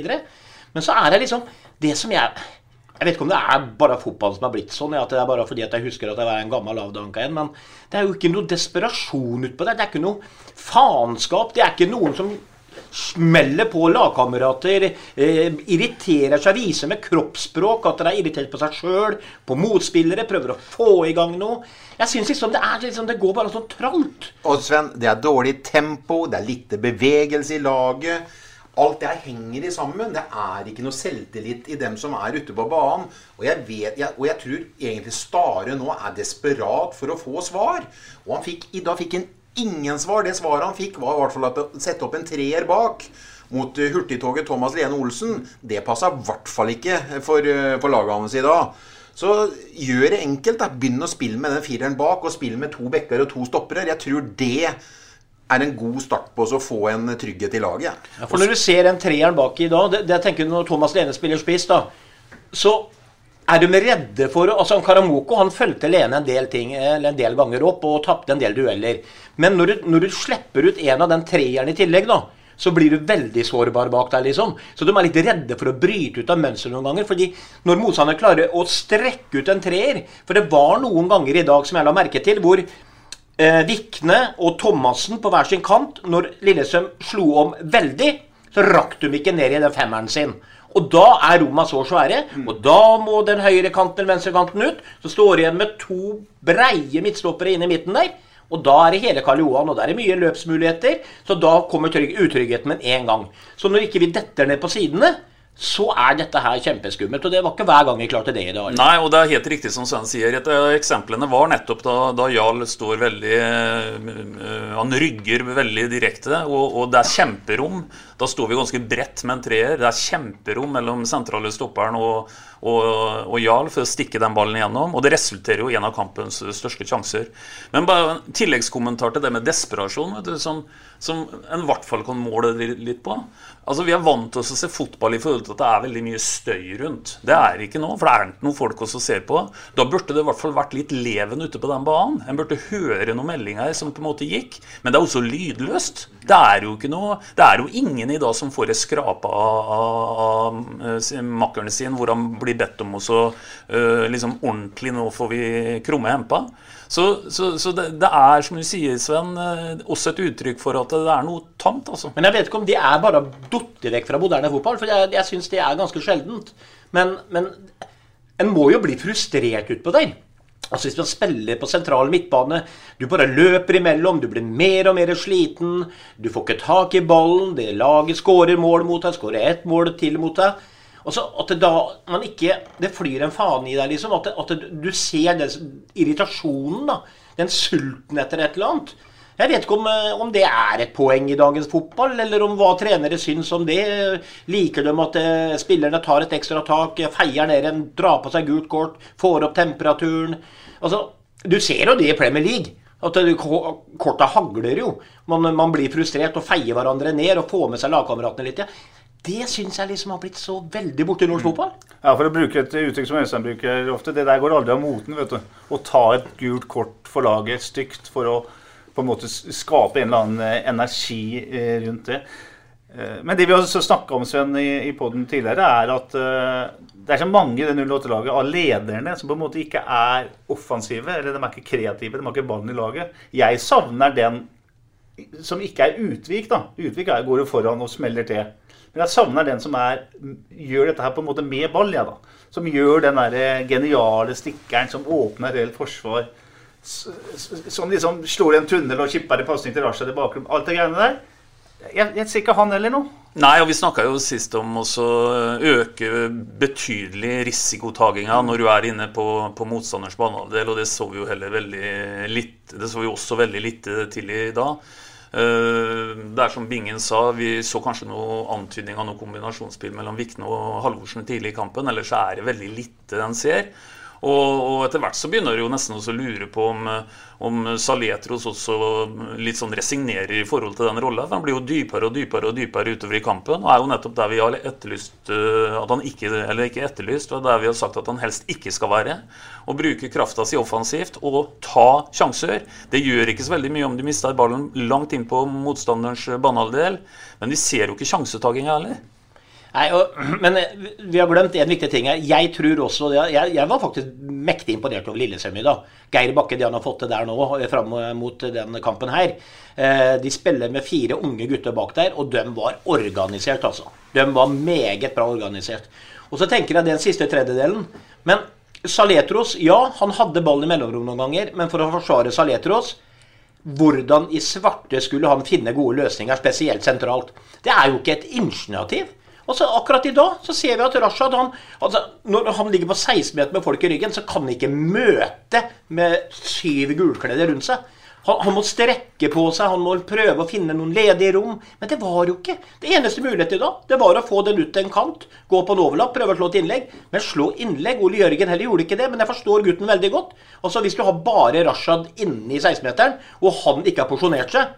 Men så er det liksom Det som jeg jeg vet ikke om det er bare fotballen som har blitt sånn, at det er bare fordi at jeg husker at jeg var en gammel avdanka en, men det er jo ikke noe desperasjon utpå det. Det er ikke noe faenskap. Det er ikke noen som smeller på lagkamerater, eh, irriterer seg, viser med kroppsspråk at de er irritert på seg sjøl, på motspillere, prøver å få i gang noe. Jeg syns liksom det, er, liksom, det går bare sånn tralt. Og Sven, det er dårlig tempo, det er lite bevegelse i laget. Alt det her henger i sammen. Det er ikke noe selvtillit i dem som er ute på banen. Og jeg, vet, jeg, og jeg tror egentlig Stare nå er desperat for å få svar. Og han fikk, i dag fikk han ingen svar. Det svaret han fikk, var i hvert fall at å sette opp en treer bak mot eh, hurtigtoget Thomas Lene Olsen. Det passa i hvert fall ikke for, eh, for laget hans i dag. Så gjør det enkelt. da, Begynn å spille med den fireren bak, og spill med to bekker og to stoppere. Jeg tror det er en god start på å få en trygghet i laget. Ja, for Når du ser den treeren bak i dag det, det jeg tenker Når Thomas Lene spiller spiss, da, så er de redde for altså Karamoko han fulgte Lene en del, ting, en del ganger opp og tapte en del dueller. Men når du, når du slipper ut en av den treeren i tillegg, da, så blir du veldig sårbar bak deg. liksom. Så de er litt redde for å bryte ut av mønsteret noen ganger. fordi når motstanderen klarer å strekke ut en treer For det var noen ganger i dag som jeg la merke til, hvor eh, Vikne og Thomassen på hver sin kant. Når Lillestrøm slo om veldig, så rakk de ikke ned i den femmeren sin. Og da er Roma så svære, og da må den høyre kanten eller venstre kanten ut. Så står det igjen med to breie midtstoppere inn i midten der. Og da er det hele Karl Johan, og da er det mye løpsmuligheter. Så da kommer utryggheten med en gang. Så når ikke vi detter ned på sidene, så er dette her kjempeskummelt. Og det var ikke hver gang vi klarte det i dag. Nei, og det er helt riktig som Sven sier. Et av eksemplene var nettopp da, da Jarl står veldig uh, Han rygger veldig direkte, og, og, det er kjemperom. Da står vi ganske bredt med en treer. Det er kjemperom mellom sentrale stopperen og, og, og Jarl for å stikke den ballen igjennom. Og det resulterer jo i en av kampens største sjanser. Men bare en tilleggskommentar til det med desperasjon, du, som, som en i hvert fall kan måle litt på. Altså, Vi er vant til å se fotball i forhold til at det er veldig mye støy rundt. Det er ikke noe, for det er ikke noen folk også ser på. Da burde det i hvert fall vært litt leven ute på den banen. En burde høre noen meldinger som på en måte gikk. Men det er også lydløst. Det er jo ikke noe, det er jo ingen i dag som får ei skrape av, av, av makkeren sin hvor han blir bedt om å uh, liksom ordentlig Nå får vi krumme hempa. Så, så, så det, det, er, som du sier, Sven, eh, også et uttrykk for at det er noe tamt. altså. Men jeg vet ikke om det er bare datt vekk fra moderne fotball, for jeg, jeg syns det er ganske sjeldent. Men, men en må jo bli frustrert utpå der. Altså Hvis man spiller på sentral midtbane, du bare løper imellom, du blir mer og mer sliten, du får ikke tak i ballen, det laget skårer mål mot deg, skårer ett mål til mot deg. Og så at da man ikke Det flyr en faen i deg, liksom. At, at du ser den irritasjonen, da. Den sulten etter et eller annet. Jeg vet ikke om, eh, om, det er et poeng i dagens fotball, eller om hva trenere syns om det. Liker de at eh, spillerne tar et ekstra tak, feier ned en, drar på seg gult kort, får opp temperaturen? Altså, Du ser jo det i Premier League. At korta hagler jo. Man, man, blir frustrert og feier hverandre ned og får med seg lagkameratene litt. Ja. Det syns jeg liksom har blitt så veldig borte i norsk fotball. Ja, For å bruke et uttrykk som Øystein bruker ofte, det der går aldri av moten. vet du. Å ta et gult kort for laget stygt for å på en måte skape en eller annen eh, energi eh, rundt det. Eh, men det vi har snakka om Sven, i, poden tidligere, er at det er så mange i det 08-laget av lederne som på en måte ikke er offensive, eller de er ikke kreative, de har ikke ballen i laget. Jeg savner den som ikke er Utvik. da. Utvik går jo foran og smeller til. Men jeg savner den som er, gjør dette her på en måte med ball. Ja, da. Som gjør den der geniale stikkeren som åpner reelt forsvar. Som liksom slår i en tunnel og kipper en pasning til Rasha i bakgrunnen. Alt det greiene der. Jeg, jeg ser ikke han heller nå. Nei, og vi snakka jo sist om å øke betydelig risikotaginga når du er inne på, på motstanders banehalvdel, og det så vi jo heller veldig litt Det så vi også veldig lite til i dag. Eh, det er som Bingen sa, vi så kanskje noe antydning av noe kombinasjonsspill mellom Vikne og Halvorsen tidlig i kampen. Ellers er det veldig lite den ser. Og, og etter hvert så begynner det jo nesten å lure på om, om Saletros også litt sånn resignerer i forhold til den rolla. Han blir jo dypere og dypere og dypere utover i kampen. Og er jo nettopp der vi har etterlyst eh, at han ikke Eller ikke etterlyst, og der vi har sagt at han helst ikke skal være. Og bruke krafta si offensivt og ta sjanser. Det gjør ikke så veldig mye om du mister ballen langt inn på motstanderens banehalvdel, men vi ser jo ikke sjansetaking heller. Nei, og, men eh, vi har glemt en viktig ting her. Jeg tror også, jeg, jeg var faktisk mektig imponert over Lillestrøm i dag. Geir Bakke, det han har fått til der nå, eh, fram mot den kampen her. Eh, de spiller med fire unge gutter bak der, og de var organisert, altså. De var meget bra organisert. Og så tenker jeg den siste tredjedelen. Men Saletros, ja, han hadde ball i mellomrom noen ganger, men for å forsvare Saletros hvordan i svarte skulle han finne gode løsninger, spesielt sentralt? Det er jo ikke et initiativ. Og så Akkurat i dag så ser vi at Rashad han, altså, Når han ligger på 16 meter med folk i ryggen, så kan han ikke møte med syv gulkledde rundt seg. Han, han, må strekke på seg, han må prøve å finne noen ledige rom. Men det var jo ikke. Det eneste muligheten dag, det var å få den ut til en kant, gå på en overlapp, prøve å slå et innlegg. Men slå innlegg Ole Jørgen heller gjorde ikke det, men jeg forstår gutten veldig godt. Altså Hvis du har bare Rashad inne i 16-meteren, og han ikke har porsjonert seg,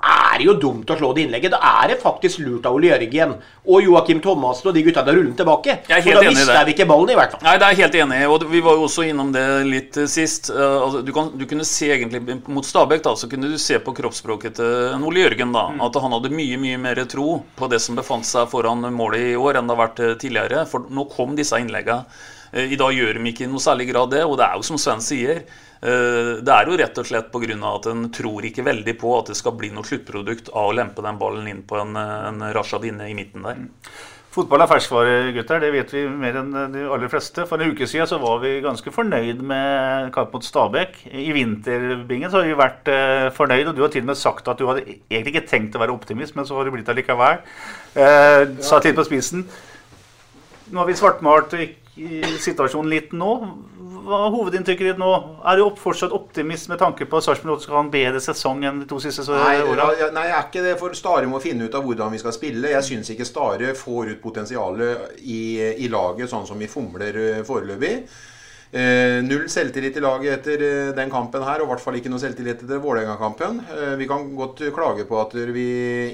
er det jo dumt å slå det innlegget. Da er det faktisk lurt av Ole Jørgen og Joakim Thomassen og de gutta til å rulle den tilbake. For da mister vi ikke ballen, i hvert fall. Nei, det er jeg helt enig i. Og vi var jo også innom det litt eh, sist. Eh, altså, du, kan, du, kunne se egentlig mot Stabæk, da, så kunne du se på kroppsspråket til Ole Jørgen da, mm. at han hadde mye, mye mer tro på det som befant seg foran målet i år, enn det har vært eh, tidligere. For nå kom disse innleggene. I dag gjør de ikke i noe særlig grad det, og det er jo som Sven sier. Eh, det er jo rett og slett pga. at en tror ikke veldig på at det skal bli noe sluttprodukt av å lempe den ballen inn på en, en Rashad inne i midten der. Fotball er ferskvare, gutter. Det vet vi mer enn de aller fleste. For en uke siden så var vi ganske fornøyd med kamp mot Stabæk. I vinterbingen så har vi vært eh, fornøyd, og du har til og med sagt at du hadde egentlig ikke tenkt å være optimist, men så har du blitt allikevel. Eh, satt litt på spisen. Nå har vi svartmalt situasjonen litt nå hva er hovedinntrykket ditt nå? Er du fortsatt optimist med tanke på at Sarpsborg skal ha en bedre sesong enn de to siste åra? Nei, jeg er ikke det. For Stare må finne ut av hvordan vi skal spille. Jeg syns ikke Stare får ut potensialet i, i, laget sånn som vi fomler eh, foreløpig. Eh, null selvtillit i laget etter eh, den kampen her, og i hvert fall ikke noe selvtillit etter Vålerenga-kampen. Eh, vi kan godt klage på at vi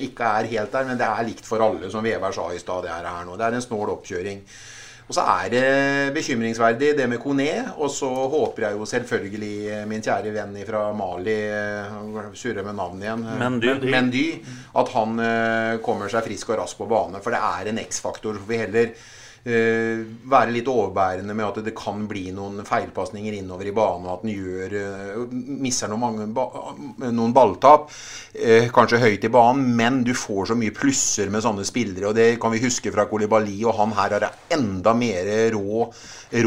ikke er helt der, men det er likt for alle, som Veberg sa i stad. Det, det er en snål oppkjøring. Og så er det bekymringsverdig det med Kone. Og så håper jeg jo selvfølgelig min kjære venn fra Mali, surrer med navnet igjen, Mendy. Mendy, at han eh, kommer seg frisk og rask på bane. For det er en X-faktor. Vi heller være litt overbærende med at det kan bli noen feilpasninger innover i banen, og at den gjør uh, misser noen, mange ba noen balltap. Uh, kanskje høyt i banen, men du får så mye plusser med sånne spillere. og Det kan vi huske fra Kolibali, og han her har enda mer rå,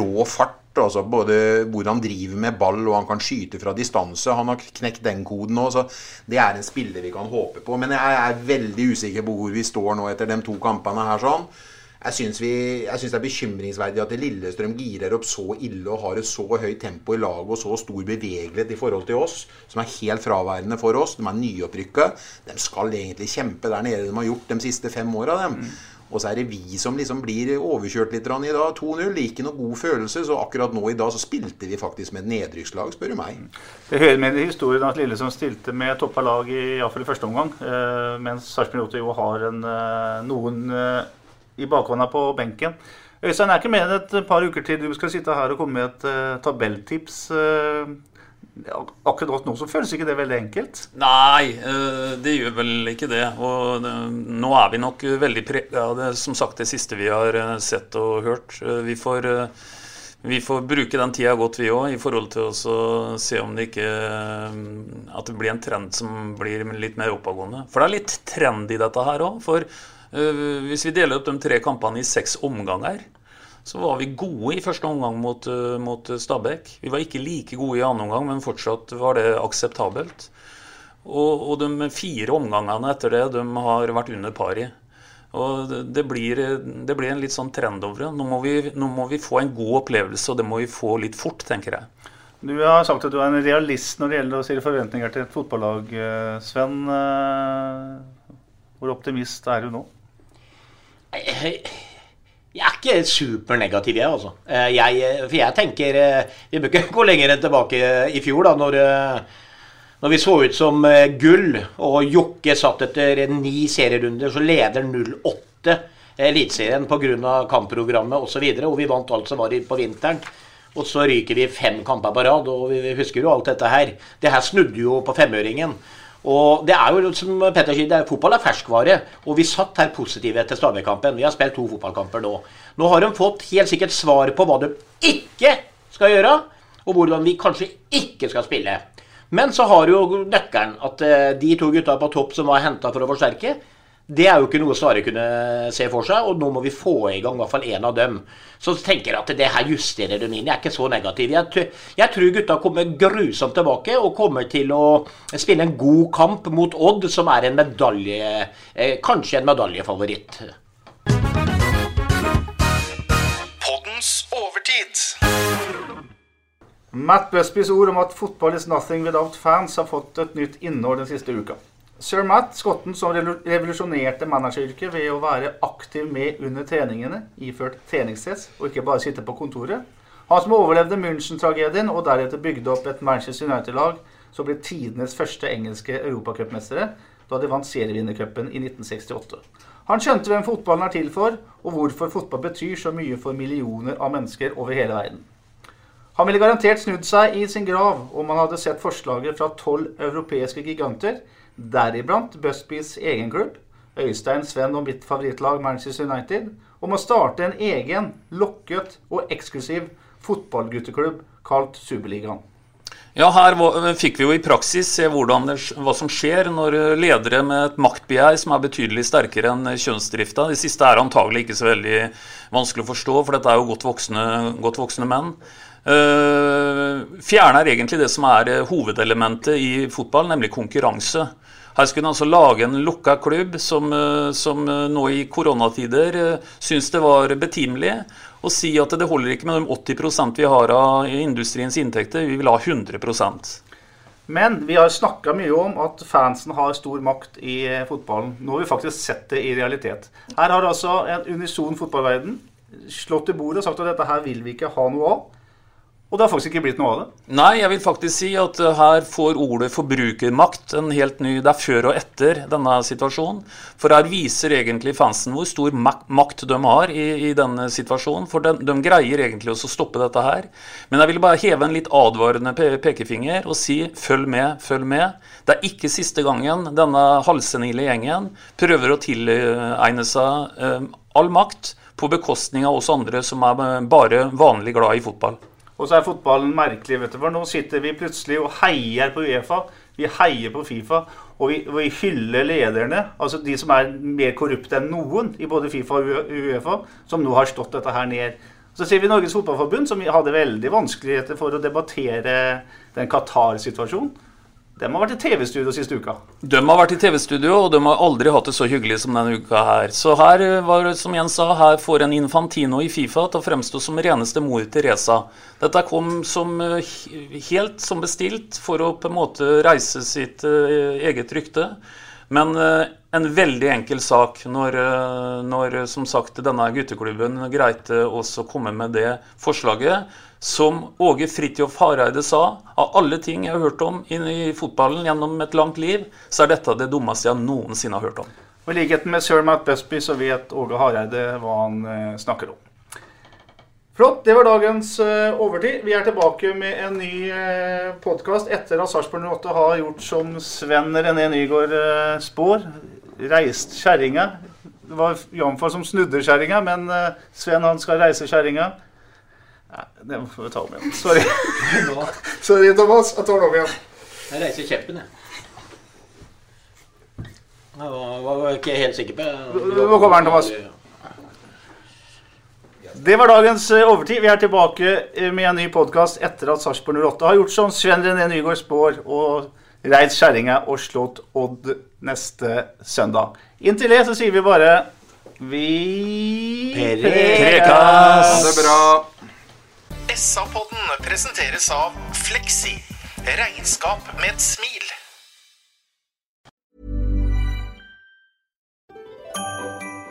rå fart. Altså både hvor han driver med ball og han kan skyte fra distanse. Han har knekt den koden òg, så det er en spiller vi kan håpe på. Men jeg er veldig usikker på hvor vi står nå etter de to kampene her. sånn Jeg syns, vi, jeg syns det er bekymringsverdig at Lillestrøm girer opp så ille og har et så høyt tempo i laget og så stor bevegelighet i forhold til oss, som er helt fraværende for oss. De er nyopprykka. De skal egentlig kjempe der nede de har gjort de siste fem åra. Mm. Og så er det vi som liksom blir overkjørt litt i dag. 2-0. Ikke noe god følelse. Så akkurat nå i dag så spilte vi faktisk med et nedrykkslag, spør du meg. Det hører med i historien at Lillestrøm stilte med toppa lag i, iallfall i første omgang. Eh, mens Sarpsborg jo har en, eh, noen eh, i bakhånda på benken. Øystein, er ikke mer enn et par uker til du skal sitte her og komme med et uh, tabelltips. Uh, akkurat nå så føles ikke det veldig enkelt? Nei, uh, det gjør vel ikke det. Og nå er vi nok veldig prega av det, som sagt, det siste vi har sett og hørt. vi får vi får bruke den tida godt, vi òg, i forhold til å se om det ikke At det blir en trend som blir litt mer oppadgående. For det er litt trend i dette her òg. For hvis vi deler opp de tre kampene i seks omganger, så var vi gode i første omgang mot, eh, mot Stabæk. Vi var ikke like gode i annen omgang, men fortsatt var det akseptabelt. Og, og, de fire omgangene etter det de har vært under par i. Og det blir, det blir, en litt sånn trend over det. Nå må, vi, nå må, vi, få en god opplevelse, og det må vi få litt fort, tenker jeg. Du har sagt at du er en realist når det gjelder å stille forventninger til et fotballag. Eh, Sven, hvor optimist er du nå? Jeg er ikke supernegativ, jeg, altså. Eh, jeg, for jeg tenker eh, Vi bør ikke gå lenger enn tilbake i fjor, da, når, eh, når vi så ut som gull, og Jokke satt etter ni serierunder, så leder 08 Eliteserien pga. kampprogrammet osv. Og, og vi vant alt som var på vinteren. Og så ryker vi fem kamper på rad, og vi husker jo alt dette her. Det her snudde jo på femøringen. Og det er jo som Petter sier, er, Fotball er ferskvare. Og vi satt her positive etter Stabæk-kampen. Vi har spilt to fotballkamper nå. Nå har de fått helt sikkert svar på hva de ikke skal gjøre, og hvordan vi kanskje ikke skal spille. Men så har jo nøkkelen at eh, de to gutta på topp som var henta for å forsterke, det er jo ikke noe Sare kunne se for seg, og nå må vi få i gang i hvert fall én av dem. Så tenker jeg at det her justerer dem inn. Jeg er ikke så negativ. Jeg, jeg, tror gutta kommer grusomt tilbake og kommer til å spille en god kamp mot Odd, som er en medalje eh, Kanskje en medaljefavoritt. Poddens overtid. Matt Busbys ord om at 'football is nothing without fans' har fått et nytt innhold den siste uka. Sir Matt, skotten som revolusjonerte manageryrket ved å være aktiv med under treningene, iført treningsstress, og ikke bare sitte på kontoret. Han som overlevde München-tragedien og deretter bygde opp et Manchester United-lag som ble tidenes første engelske europacupmestere da de vant serievinnercupen i 1968. Han skjønte hvem fotballen er til for, og hvorfor fotball betyr så mye for millioner av mennesker over hele verden. Han ville garantert snudd seg i sin grav om han hadde sett forslaget fra tolv europeiske giganter deriblant Busbys egen klubb, Øystein, Sven og mitt favorittlag Manchester United, om å starte en egen, lokket og eksklusiv fotballgutteklubb kalt Superligaen. Ja, her fikk vi jo i praksis se det, hva som skjer når ledere med et maktbegjær som er betydelig sterkere enn kjønnsdrifta Det siste er antagelig ikke så veldig vanskelig å forstå, for dette er jo godt voksne, godt voksne menn. Uh, fjerner egentlig det som er hovedelementet i fotball, nemlig konkurranse. Her skulle han altså lage en lukka klubb som, eh, som eh, nå i koronatider eh, syns det var betimelig å si at det holder ikke med de 80% vi har av industriens inntekter, vi vil ha 100% men vi har snakka mye om at fansen har stor makt i fotballen. Nå har vi faktisk sett det i realitet. Her har altså en unison fotballverden slått i bordet og sagt at dette her vil vi ikke ha noe av. Og det har faktisk ikke blitt noe av det? Nei, jeg vil faktisk si at eh, her får ordet forbrukermakt en helt ny Det er før og etter denne situasjonen. For her viser egentlig fansen hvor stor makt de har i, i denne situasjonen. For de, de, greier egentlig også å stoppe dette her. Men jeg vil bare heve en litt advarende pe pekefinger og si følg med, følg med. Det er ikke siste gangen denne halvsenile gjengen prøver å tilegne seg eh, all makt på bekostning av oss andre som er bare vanlig glad i fotball. Og så er fotballen merkelig, vet du. For nå sitter vi plutselig og heier på Uefa. Vi heier på Fifa. Og vi, vi hyller lederne, altså de som er mer korrupte enn noen i både Fifa og Uefa, som nå har stått dette her ned. Så ser vi Norges Fotballforbund, som hadde veldig vanskeligheter for å debattere den Qatar-situasjonen. De har vært i TV-studio siste uka. De har vært i TV-studio, og de har aldri hatt det så hyggelig som denne uka her. Så her eh, var som Jens sa, her får en Infantino i Fifa til å fremstå som reneste mor Teresa. Dette kom som eh, helt som bestilt for å på en måte reise sitt eh, eget rykte. Men eh, en veldig enkel sak når, eh, når som sagt denne gutteklubben greide også å komme med det forslaget. Som Åge Fridtjof Hareide sa, av alle ting jeg har hørt om i fotballen gjennom et langt liv, så er dette det dummeste jeg noensinne har hørt om. Og I likheten med Sir Matt Busby så vet Åge Hareide hva han eh, snakker om. Flott. Det var dagens eh, overtid. Vi er tilbake med en ny uh, podkast etter at Sarpsborg 08 har gjort som Sven René Nygaard eh, spår. Reist kjerringa. Det var Jamfar som snudde kjerringa, men eh, Sven han skal reise kjerringa. Nei, det må vi ta om igjen. Sorry. Sorry, Thomas. Jeg tar det om igjen. Jeg reiser kjeppen, jeg. Jeg var, var ikke helt sikker på Nå kommer den, Thomas. Det var dagens eh, overtid. Vi er tilbake eh, med en ny podkast etter at Sarpsborg 08 har gjort som Sven René Nygaard spår, og reist kjerringa og slått Odd neste søndag. Inntil det så sier vi bare Vi Ha det bra. SA-podden presenteres av Fleksi. Regnskap med et smil.